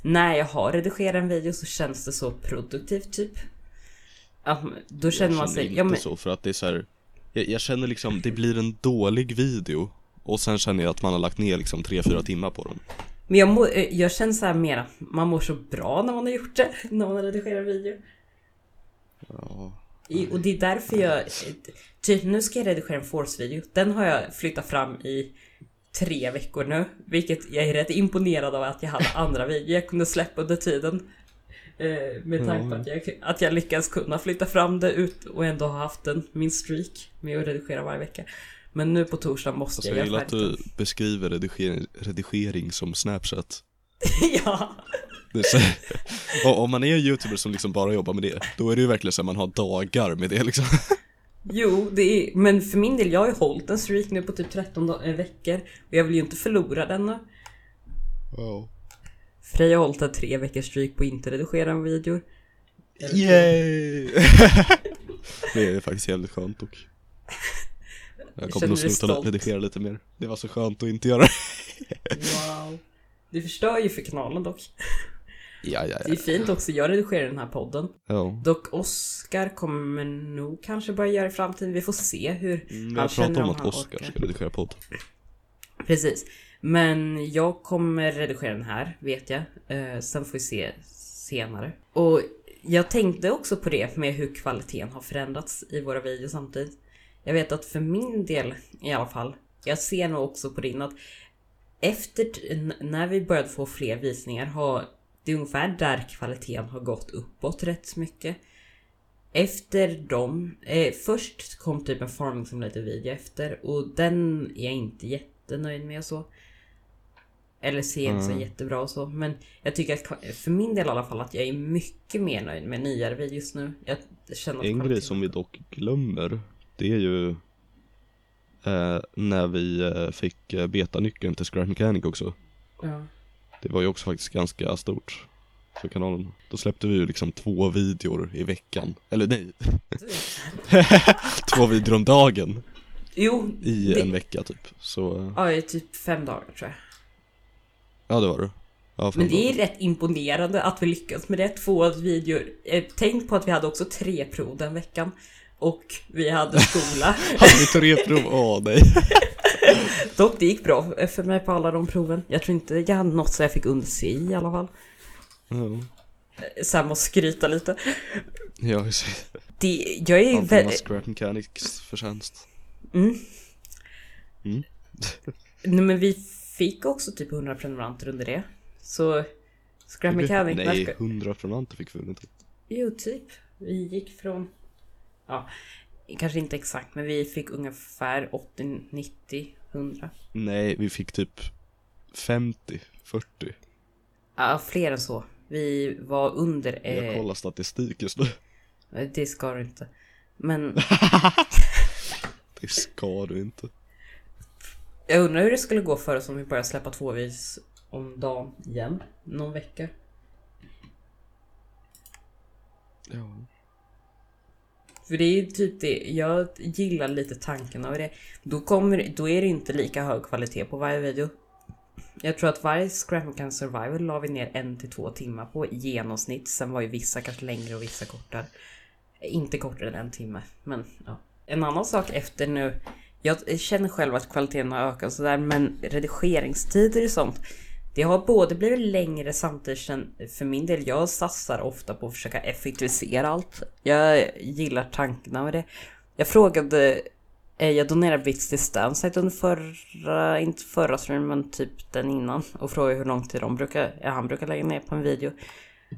När jag har redigerat en video så känns det så produktivt typ. Ja, men då känner man jag sig... inte Ja, men, så för att det är så här, jag, jag känner liksom, det blir en dålig video och sen känner jag att man har lagt ner liksom 3-4 timmar på den. men jag, må, eh, jag känner så här mera, man mår så bra när man har gjort det, (laughs) när man har redigerat en video. Ja, I, och det är därför jag... Typ nu ska jag redigera en Force-video. Den har jag flyttat fram i tre veckor nu. Vilket jag är rätt imponerad av att jag hade andra videor jag kunde släppa under tiden. Eh, med tanke på att jag, att jag lyckats kunna flytta fram det ut och ändå ha haft en, min streak med att redigera varje vecka. Men nu på torsdag måste alltså jag jag göra gillar att färdigt du beskriver redigering, redigering som snapchat. (laughs) ja. Så, (laughs) om man är en youtuber som liksom bara jobbar med det, då är det ju verkligen så att man har dagar med det liksom. (laughs) Jo, det är, men för min del, jag har ju hållit en streak nu på typ 13 da- eh, veckor. Och jag vill ju inte förlora den nu. Wow. Freja har hållit en tre veckors streak på inte redigera en video. Yay! det är faktiskt jävligt skönt och Jag kommer nog sluta redigera lite mer. Det var så skönt att inte göra det. Wow. Du förstör ju för kanalen dock. Ja, ja, Det är ja. fint också, jag redigerar den här podden. ja. Dock Oscar kommer nog kanske börja göra i framtiden. Vi får se hur Mm, han känner om om att han Oskar orkar. ska redigera podd. Precis. Men jag kommer redigera den här, vet jag. Eh, sen får vi se senare. Och jag tänkte också på det med hur kvaliteten har förändrats i våra videos samtidigt. Jag vet att för min del i alla fall, jag ser nog också på din att efter när vi började få fler visningar har det är ungefär där kvaliteten har gått uppåt rätt mycket. Efter dem, eh, först kom typ en farming simulator video efter och den är jag inte jättenöjd med och så. Eller ser inte så Mm. jättebra och så. Men jag tycker att för min del i alla fall att jag är mycket mer nöjd med nyare videos nu. Jag känner att En grej som vi dock glömmer, det är ju eh, när vi eh, fick eh, beta-nyckeln till Scrap Mechanic också. Ja. Det var ju också faktiskt ganska stort för kanalen. Då släppte vi ju liksom två videor i veckan. Eller nej, (laughs) två videor om dagen Jo, i det, en vecka typ. Så, eh, ja, i typ fem dagar tror jag. ja det var det. Ja, Men det är bra. rätt imponerande att vi lyckas med det. Två videor. Tänk på att vi hade också tre prov den veckan. Och vi hade skola. (laughs) Hade vi teoriprov? Åh nej. (laughs) Dock det gick bra för mig på alla de proven. Jag tror inte jag hade något så jag fick under C i alla fall. Ja, Så här måste skryta lite. ja precis. Det, jag är var väldigt... Scrap Mechanics förtjänst. Mm. Mm. Nej men vi fick också typ 100 prenumeranter under det. Så... Scrap Mechanic Nej, verkar... 100 prenumeranter fick vi väl inte? Jo, typ. Vi gick från... Ja, kanske inte exakt, men vi fick ungefär 80, 90, 100. Nej, vi fick typ 50, 40. Ja, fler än så. Vi var under... Jag Eh, kollar statistik just nu. (laughs) det ska du inte. Men (laughs) Det ska du inte. jag undrar hur det skulle gå för oss om vi började släppa två vis om dagen igen. Någon vecka. Ja. För det är ju typ det, jag gillar lite tanken av det. Då, kommer, då är det inte lika hög kvalitet på varje video. Jag tror att varje Scram Can Survival la vi ner en till två timmar på i genomsnitt. Sen var ju vissa kanske längre och vissa kortare. Inte kortare än en timme, men ja. En annan sak efter nu. Jag känner själv att kvaliteten har ökat och sådär, men redigeringstider och sånt. Det har både blivit längre samtidigt som för min del, jag satsar ofta på att försöka effektivisera allt. Jag gillar tankarna med det. Jag frågade, eh, jag donerade bits till Stansite under förra, inte förra streamen, men typ den innan. Och frågade hur lång tid de brukar, ja, han brukar lägga ner på en video.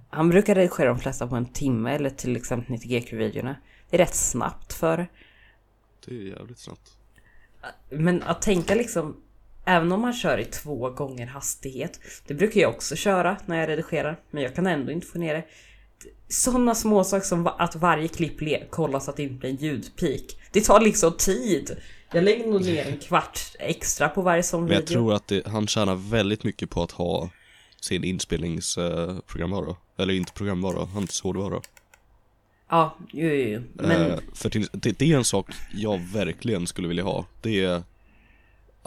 Han brukar redigera de flesta på en timme eller till exempel 90 GQ-videorna. Det är rätt snabbt för Det är jävligt snabbt. Men att tänka liksom, även om man kör i två gånger hastighet, det brukar jag också köra när jag redigerar, men jag kan ändå inte få ner det. Sådana småsaker som att varje klipp kollas så att det inte blir en ljudpik. Det tar liksom tid. Jag lägger nog ner en kvart extra på varje sån Men video. jag tror att det, han tjänar väldigt mycket på att ha sin inspelningsprogramvara. Eller inte programvara, hans hårdvara. Ja, jo, jo, jo. Men Eh, för till, det, det är en sak jag verkligen skulle vilja ha. Det är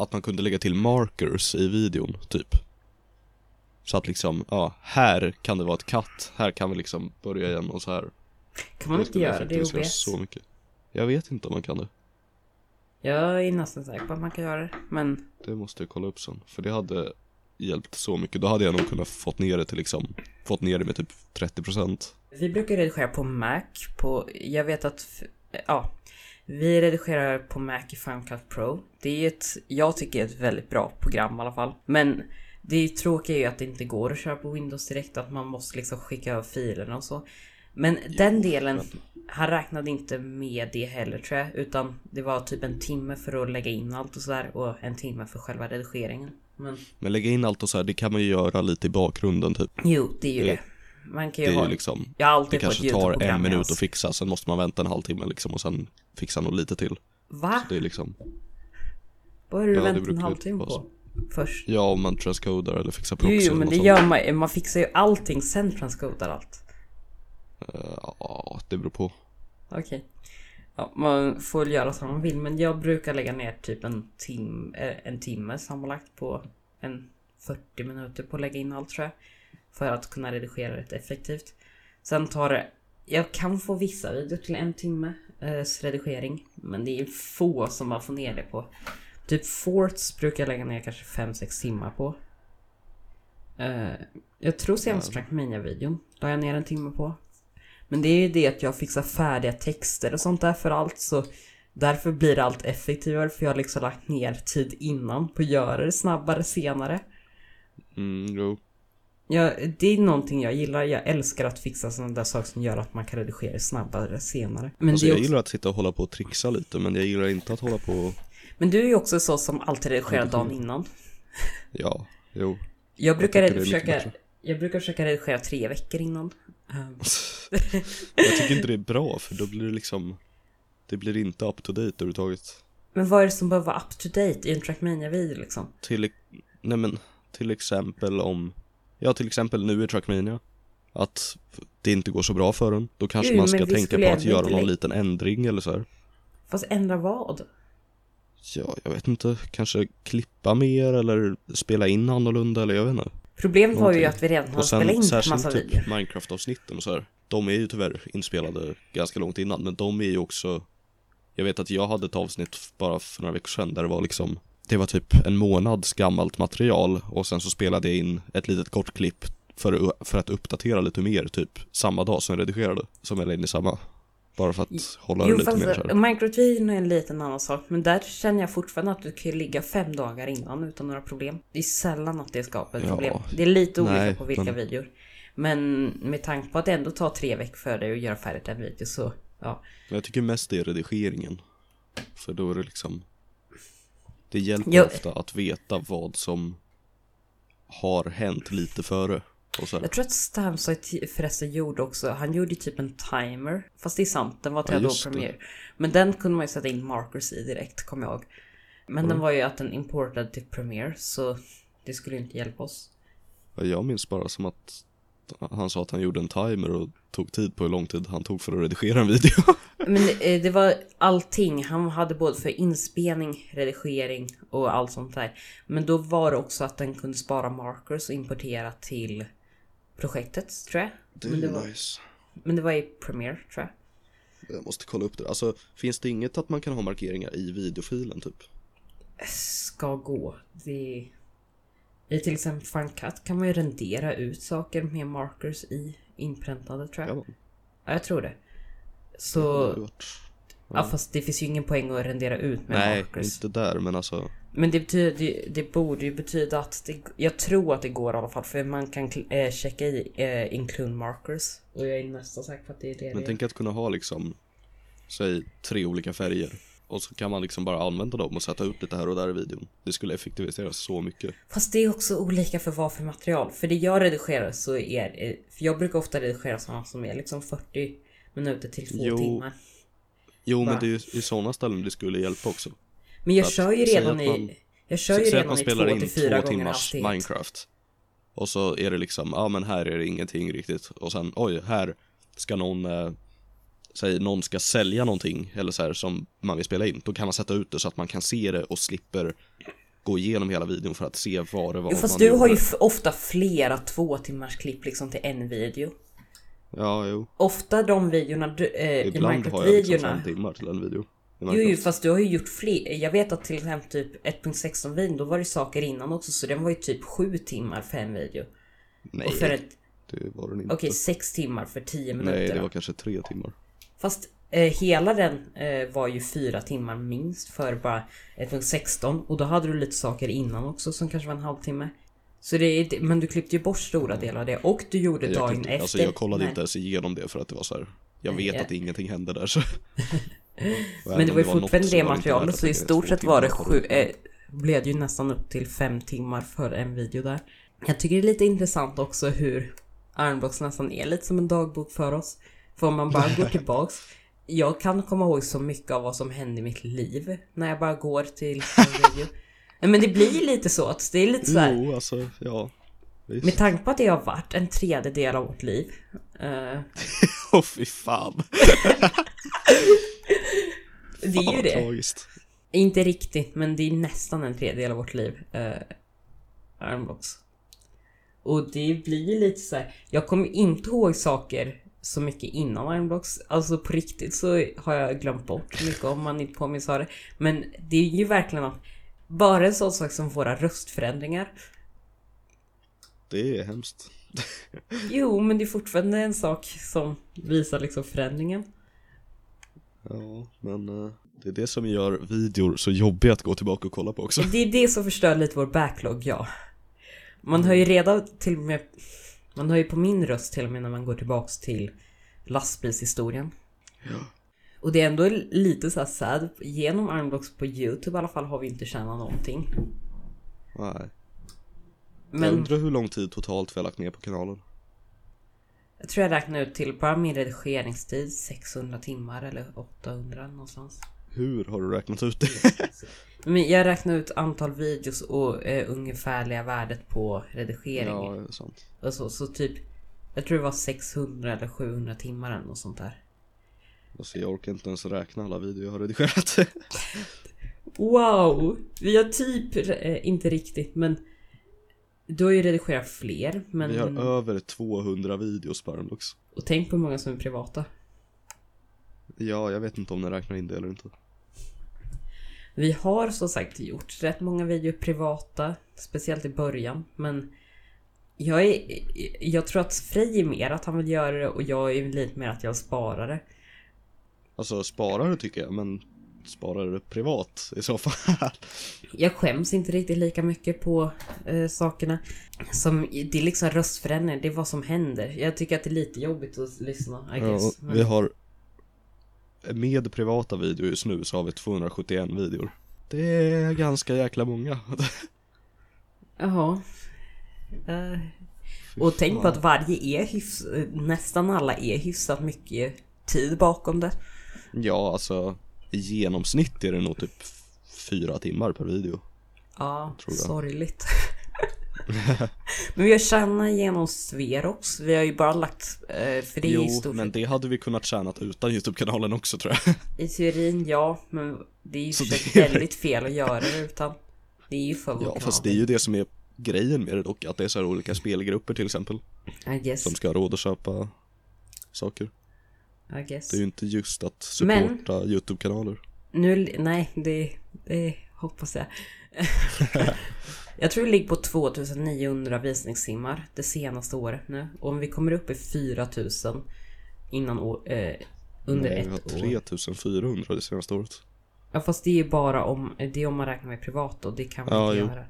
att man kunde lägga till markers i videon, typ. Så att liksom, ja, här kan det vara ett katt, här kan vi liksom börja igen och så här. kan man inte göra det i OBS? så mycket. Jag vet inte om man kan det. Jag är nästan säker på att man kan göra det, men Det måste jag kolla upp sen. För det hade hjälpt så mycket. Då hade jag nog kunnat fått ner det till liksom, fått ner det med typ 30%. Vi brukar redigera på Mac, på, jag vet att, ja, vi redigerar på Mac i Final Cut Pro. Det är ett, jag tycker ett väldigt bra program i alla fall. Men det tråkiga är ju att det inte går att köra på Windows direkt, att man måste liksom skicka över filerna och så. Men den delen, han räknade inte med det heller tror jag, utan det var typ en timme för att lägga in allt och sådär och en timme för själva redigeringen. Men Men lägga in allt och så här, det kan man ju göra lite i bakgrunden typ. jo, det är ju Det- det. Man kan Det ju är ha, ju liksom, jag har det alltid fått kanske tar en minut att fixa, sen måste man vänta en halvtimme liksom och sen fixa nog lite till. Va? Det är liksom, Vad det du Ja, det väntat en halvtimme på? så. Först. ja om man transcodar eller fixar Jo, proxy jo, men och det sånt. gör man Man fixar ju allting sen transcodar allt. Eh, Ja, det beror på. Okej. Ja, man får väl göra som man vill, men jag brukar lägga ner typ en, tim, eh, en timme sammanlagt på en 40 minuter på att lägga in allt tror jag. För att kunna redigera det effektivt. Sen tar det... Jag kan få vissa videor till en timme eh, redigering. Men det är få som man får ner det på. Typ Forts brukar jag lägga ner kanske 5-6 timmar på. Eh, jag tror senaste Trackmania-videon la jag ner en timme på. Men det är ju det att jag fixar färdiga texter och sånt där för allt så Därför blir det allt effektivare för jag har liksom lagt ner tid innan på att göra det snabbare senare. Mm, jo. Ja, det är någonting jag gillar. Jag älskar att fixa sådana där saker som gör att man kan redigera snabbare senare. Men, Alltså jag också... gillar att sitta och hålla på och trixa lite men jag gillar inte att hålla på och... Men du är ju också så som alltid redigerar dagen innan. Ja, jo. Jag brukar, mycket försöka, jag brukar försöka redigera tre veckor innan. Ehm, (laughs) Jag tycker inte det är bra för då blir det liksom Det blir inte up to date överhuvudtaget Men vad är det som behöver vara up to date i en Trackmania-video liksom? Till, nej men, till exempel om Ja till exempel nu i Trackmania Att det inte går så bra för en Då kanske Jo, man ska tänka på att göra någon liten ändring eller så här. Fast ändra vad? Ja, jag vet inte, kanske klippa mer eller spela in annorlunda eller jag vet inte Problemet var ju Någonting. att vi redan hade Och spelat in särskilt massa typ videor. Minecraft-avsnitten och så här. De är ju tyvärr inspelade ganska långt innan, men de är ju också Jag vet att jag hade ett avsnitt bara för några veckor sedan där det var liksom Det var typ en månads gammalt material och sen så spelade jag in ett litet kort klipp för, för att uppdatera lite mer, typ samma dag som jag redigerade, som jag la in i samma Bara för att hålla det Jo lite fast mer så här. Minecraft-videon är en liten annan sak. Men där känner jag fortfarande att du kan ligga fem dagar innan utan några problem. Det är sällan att det skapar ett Ja. problem. Det är lite olika Nej, på vilka men- videor. Men med tanke på att det ändå tar tre veckor för dig att göra färdigt en video så ja. Jag tycker mest det är redigeringen För då är det liksom Det hjälper Jo. ofta att veta vad som har hänt lite före. Jag tror att Stamsite förresten gjorde också, han gjorde typ en timer. Fast det är sant, den var till Ja. Premiere. Men den kunde man ju sätta in markers i direkt, kommer jag ihåg. Men Mm. den var ju att den importade till Premiere, så det skulle inte hjälpa oss. Ja, Jag minns bara som att han sa att han gjorde en timer och tog tid på hur lång tid han tog för att redigera en video. (laughs) Men eh, det var allting. Han hade både för inspelning, redigering och allt sånt där. Men då var det också att den kunde spara markers och importera till projektet, tror jag. Men det var, nice. men det var i Premiere, tror jag. Jag måste kolla upp det. Alltså, finns det inget att man kan ha markeringar i videofilen typ? Ska gå. Det... I till exempel Funcut kan man ju rendera ut saker med markers i inpräntade, tror jag. Ja, Ja, jag tror det. det Så... hade varit- Ja, fast det finns ju ingen poäng att rendera ut med Nej, markers. inte där men alltså. Men det betyder ju- det borde ju betyda att det, jag tror att det går i alla fall för man kan eh, checka i eh, include markers. Och jag är nästan säker på att det är det Men det tänk att kunna ha liksom, säg tre olika färger. Och så kan man liksom bara använda dem och sätta ut lite här och där i videon. Det skulle effektivisera så mycket. Fast det är också olika för vad för material. För det jag redigerar så är eh, För jag brukar ofta redigera sådana som är liksom 40 minuter till två Jo, timmar. Jo Va? men det är ju i sådana ställen det skulle hjälpa också. Men jag kör ju redan i... Jag kör ju redan i 2 in till 4 två gånger timmars hastighet. Minecraft. Och så är det liksom, ja men här är det ingenting riktigt. Och sen, oj, här ska någon, eh, säg någon ska sälja någonting eller så här som man vill spela in. Då kan man sätta ut det så att man kan se det och slipper gå igenom hela videon för att se vad det var Jo, fast du har ju gjorde. ofta flera två timmars klipp liksom till en video. Ja, jo. Ofta de videorna du, eh, i Ibland har jag liksom Minecraft-videorna. fem timmar till en video. Jo, jo, fast du har ju gjort fler. Jag vet att till exempel typ 1.16 videon, då var det saker innan också, så den var ju typ 7 timmar för en video. Nej, Och för ett, det var den inte. okej 6 timmar för 10 minuter. Nej, det var kanske tre timmar. Fast eh, hela den eh, var ju 4 timmar minst för bara 1.16 och då hade du lite saker innan också som kanske var en halvtimme. Så det är, men du klippte ju bort stora delar av det och du gjorde Jag, dagen kunde, efter. alltså, jag kollade Nej. inte ens igenom det för att det var så här. Jag vet Ja. att ingenting hände där så. (laughs) Men det var ju fortfarande det materialet så i stort sett var det sju, eh, blev det ju nästan upp till fem timmar för en video där. Jag tycker det är lite intressant också hur Ironblocks nästan är lite som en dagbok för oss. För om man bara går tillbaks. Jag kan komma ihåg så mycket av vad som hände i mitt liv när jag bara går till (laughs) video. Nej, Men det blir lite så att det är lite så här. Jo, alltså, ja. Visst. Med tanke på att det har varit en tredjedel av vårt liv. eh, (laughs) Åh fy fan. (laughs) det är ju det. Tragiskt. Inte riktigt, men det är nästan en tredjedel av vårt liv. Uh, Ironblocks. Och det blir ju lite så här. jag kommer inte ihåg saker så mycket innan Ironblocks. Alltså på riktigt så har jag glömt bort mycket om man inte påminns det. Men det är ju verkligen att bara en sån sak som våra röstförändringar. Det är hemskt. (laughs) Jo, men det är fortfarande en sak som visar liksom förändringen. Ja, men eh, det är det som gör videor så jobbiga att gå tillbaka och kolla på också. Det är det som förstör lite vår backlog, ja. Man hör ju redan till och med... Man hör ju på min röst till och med när man går tillbaks till lastbilshistorien. Ja. Och det är ändå lite så här sad. Genom Armblocks på YouTube i alla fall har vi inte tjänat någonting. Nej. Jag Men undrar hur lång tid totalt vi har lagt ner på kanalen. jag tror jag räknar ut till bara min redigeringstid 600 timmar eller 800 någonstans. Hur har du räknat ut det? (laughs) Men jag räknar ut antal videos och eh, ungefärliga värdet på redigering. ja, det är sant. Och så, så typ Jag tror det var 600 eller 700 timmar eller något sånt där. Alltså jag orkar inte ens räkna alla videor jag har redigerat. (laughs) Wow! Vi har typ, eh, inte riktigt men Du har ju redigerat fler men Vi har över 200 videos på Armlux. Och tänk på hur många som är privata. Ja, jag vet inte om den räknar in det eller inte. Vi har som sagt gjort rätt många videor privata, speciellt i början, men jag, är, jag tror att Frej är mer att han vill göra det och jag är lite mer att jag sparar det. Alltså sparare tycker jag, men sparar det privat i så fall. (laughs) Jag skäms inte riktigt lika mycket på eh, sakerna. Som, det är liksom röstförändring, det är vad som händer. Jag tycker att det är lite jobbigt att lyssna, I Ja, guess. och vi har med privata videor just nu så har vi 271 videor. Det är ganska jäkla många. Jaha. Fy och tänk på att varje är hyfs, nästan alla är hyfsat mycket tid bakom det. Ja, alltså i genomsnitt är det nog typ fyra timmar per video. Ja, sorgligt. (laughs) Men vi har tjänat genom Sverox. Vi har ju bara lagt, eh, för det är Jo, i stort men det hade vi kunnat tjänat utan YouTube-kanalen också tror jag. (laughs) I teorin ja, men det är ju Så det är- väldigt fel att göra det utan Det är ju för vår Ja, kanal. fast det är ju det som är grejen med det dock, att det är så här olika spelgrupper till exempel. I guess, Som ska ha råd att köpa saker. I guess. Det är ju inte just att Men- supporta YouTube-kanaler. Nu, nej, det, det hoppas jag. (laughs) jag tror det ligger på 2900 visningstimmar det senaste året nu. Och om vi kommer upp i 4000 innan år, eh, under Nej, vi har ett år. 3400 det senaste året. Ja fast det är ju bara om, det är om man räknar med privat och det kan man Ja, inte jo. göra.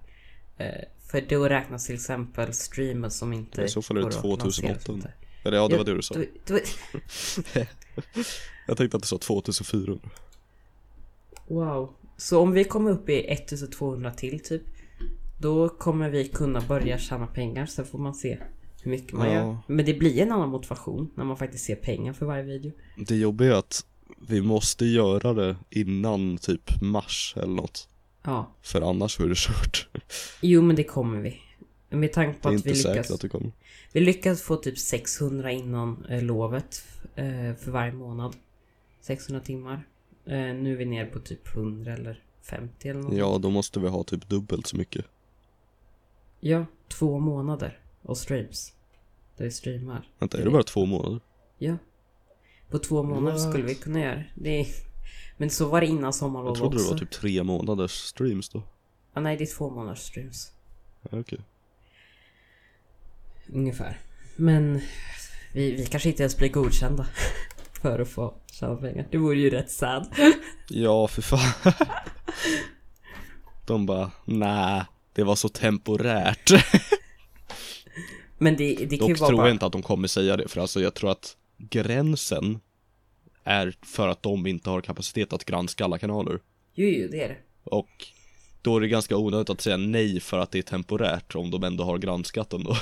Eh, för då räknas till exempel streamers som inte I så fall är det går att 2800. lansera och sånt där. Eller ja, det var det du sa. Du, du, (laughs) Jag tänkte att du sa 2400. wow. Så om vi kommer upp i 1200 till typ. Då kommer vi kunna börja tjäna pengar. Sen får man se hur mycket man Ja. gör. Men det blir en annan motivation när man faktiskt ser pengar för varje video. Det jobbiga är att vi måste göra det innan typ mars eller något. Ja. För annars är det kört. Jo men det kommer vi. Med tanke på att vi lyckas. att det kommer. Vi lyckas få typ 600 innan eh, lovet eh, för varje månad. 600 timmar. Eh, nu är vi ner på typ 100 eller 50 eller något. Ja, då måste vi ha typ dubbelt så mycket. Ja, två månader och streams. Där vi streamar. Vänta, är det bara två månader? Ja. På två månader What? skulle vi kunna göra det. Är... Men så var det innan sommarlov Jag trodde också. det var typ tre månaders streams då. ah, nej, det är två månaders streams. Okej. Ungefär. Men vi, vi kanske inte ens blir godkända. (laughs) för att få tjäna pengar. Det vore ju rätt sad. (laughs) Ja, för fan. De bara, nej, det var så temporärt. Men det, det kan ju Dock vara tror bara... jag inte att de kommer säga det, för alltså jag tror att gränsen är för att de inte har kapacitet att granska alla kanaler. Jo, jo, det är det. Och då är det ganska onödigt att säga nej för att det är temporärt om de ändå har granskat dem då.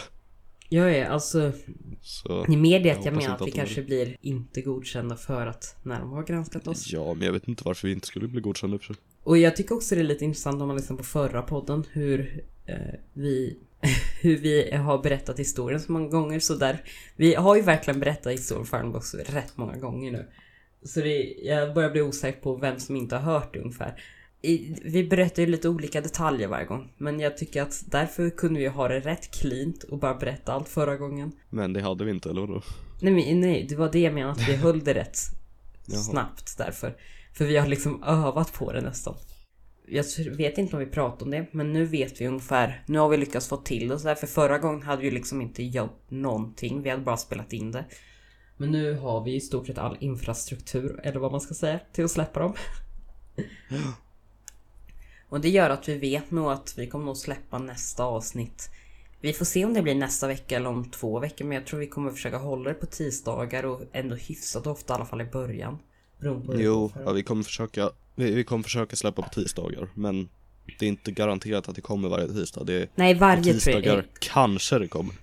Ja, ja, alltså Så, i mediet Jag jag, menar att vi att de kanske blir inte godkända för att när de har granskat oss. ja, men jag vet inte varför vi inte skulle bli godkända för sig. Och jag tycker också det är lite intressant om man lyssnar på förra podden hur eh, vi (laughs) hur vi har berättat historien så många gånger så där. Vi har ju verkligen berättat historien för Ironbox rätt många gånger nu. Så det, jag börjar bli osäker på vem som inte har hört det ungefär. i, vi berättar ju lite olika detaljer varje gång. Men jag tycker att därför kunde vi ha det rätt cleant och bara berätta allt förra gången. Men det hade vi inte, eller vadå? Nej, men, nej det var det jag menade, att vi höll det rätt (laughs) snabbt därför. För vi har liksom övat på det nästan. Jag vet inte om vi pratade om det, men nu vet vi ungefär. Nu har vi lyckats få till det så där, för förra gången hade vi liksom inte gjort någonting. Vi hade bara spelat in det. Men nu har vi i stort sett all infrastruktur, eller vad man ska säga, till att släppa dem. (gasps) Och det gör att vi vet nog att vi kommer nog släppa nästa avsnitt. Vi får se om det blir nästa vecka eller om två veckor, men jag tror vi kommer försöka hålla det på tisdagar och ändå hyfsat ofta i alla fall i början. Det Jo, ja, vi kommer försöka, vi, vi kommer försöka släppa på tisdagar, men det är inte garanterat att det kommer varje tisdag. Det är Nej, varje tisdagar, kanske det kommer.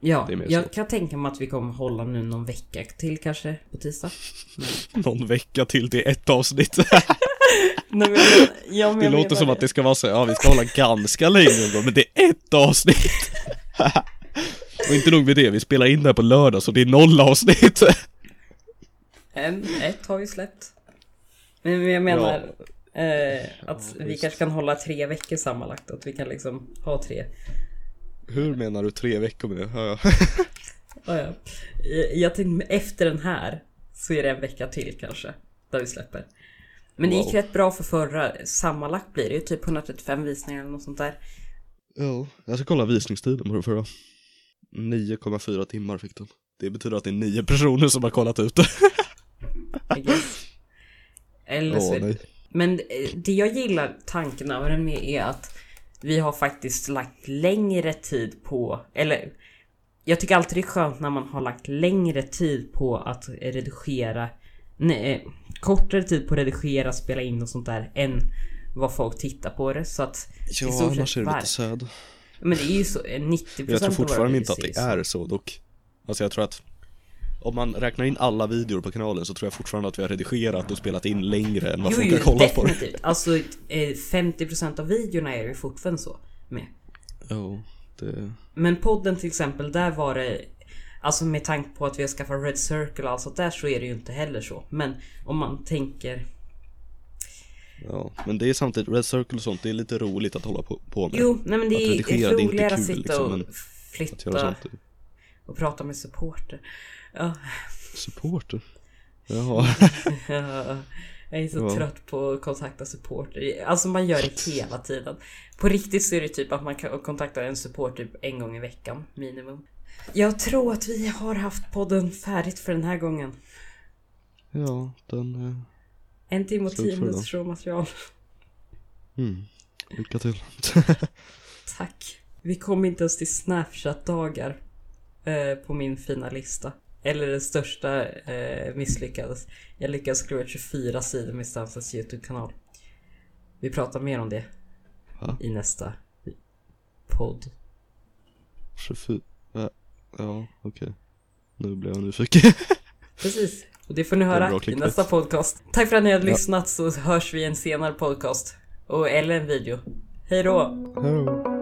Ja, det är jag så. kan tänka mig att vi kommer hålla nu någon vecka till kanske på tisdag. (laughs) Någon vecka till till ett avsnitt. (laughs) Nej, men, ja, men Det låter som att det ska vara så, ja vi ska hålla ganska länge ändå, men det är ett avsnitt. (laughs) Och inte nog med det, vi spelar in det här på lördag så det är noll avsnitt. En, ett har vi släppt. Men jag menar eh, att vi visst. kanske kan hålla tre veckor sammanlagt. Att vi kan liksom ha tre. Hur menar du tre veckor med det? Ja, ja. Ja, ja. Jag- tänkte efter den här så är det en vecka till kanske. Där vi släpper. Men det gick Wow. rätt bra för förra. Sammanlagt blir det ju typ 135 visningar eller något sånt där. Ja, jag ska kolla visningstiden på det förra. 9,4 timmar fick den. Det betyder att det är nio personer som har kollat ut det. (laughs) I guess. Eller så nej. Men eh, det jag gillar tanken över den med är att vi har faktiskt lagt längre tid på, eller jag tycker alltid det är skönt när man har lagt längre tid på att redigera, nej, eh, kortare tid på att redigera, spela in och sånt där än vad folk tittar på det. Så att Ja, annars är det lite sad. Men det är ju så, eh, 90% Jag tror av fortfarande inte att det är så dock. Alltså jag tror att om man räknar in alla videor på kanalen så tror jag fortfarande att vi har redigerat och spelat in längre än vad Jo, folk har kollat på det. definitivt. Alltså eh, 50% av videorna är det ju fortfarande så med. Ja, det... Men podden till exempel, där var det Alltså med tanke på att vi har skaffat Red Circle och allt sånt där så är det ju inte heller så. Men om man tänker... Ja, men det är samtidigt, Red Circle och sånt, det är lite roligt att hålla på, på med. Jo, nej men det är, roligare att sitta liksom, och men Att göra flytta sånt. Och prata med supporter. Ja, Supporter? Jaha. (laughs) jag är så Ja. trött på att kontakta supporter. Alltså man gör det hela tiden. På riktigt så är det typ att man kan kontakta en supporter typ en gång i veckan minimum. Jag tror att vi har haft podden färdigt för den här gången. Ja, den... eh, En timme och tio minuters råmaterial. Mm. Lycka till. (laughs) Tack. Vi kom inte ens till Snapchat-dagar eh, på min fina lista. Eller det största eh, misslyckades. Jag lyckades skriva 24 sidor med Stansens YouTube-kanal. Vi pratar mer om det Va? i nästa podd. 24... Ja, ja okej. Nu blir jag nyfiken. (laughs) Precis. Och det får ni höra i nästa podcast. Tack för att ni har lyssnat så hörs vi i en senare podcast. Och, eller en video. Hej då! Hej då.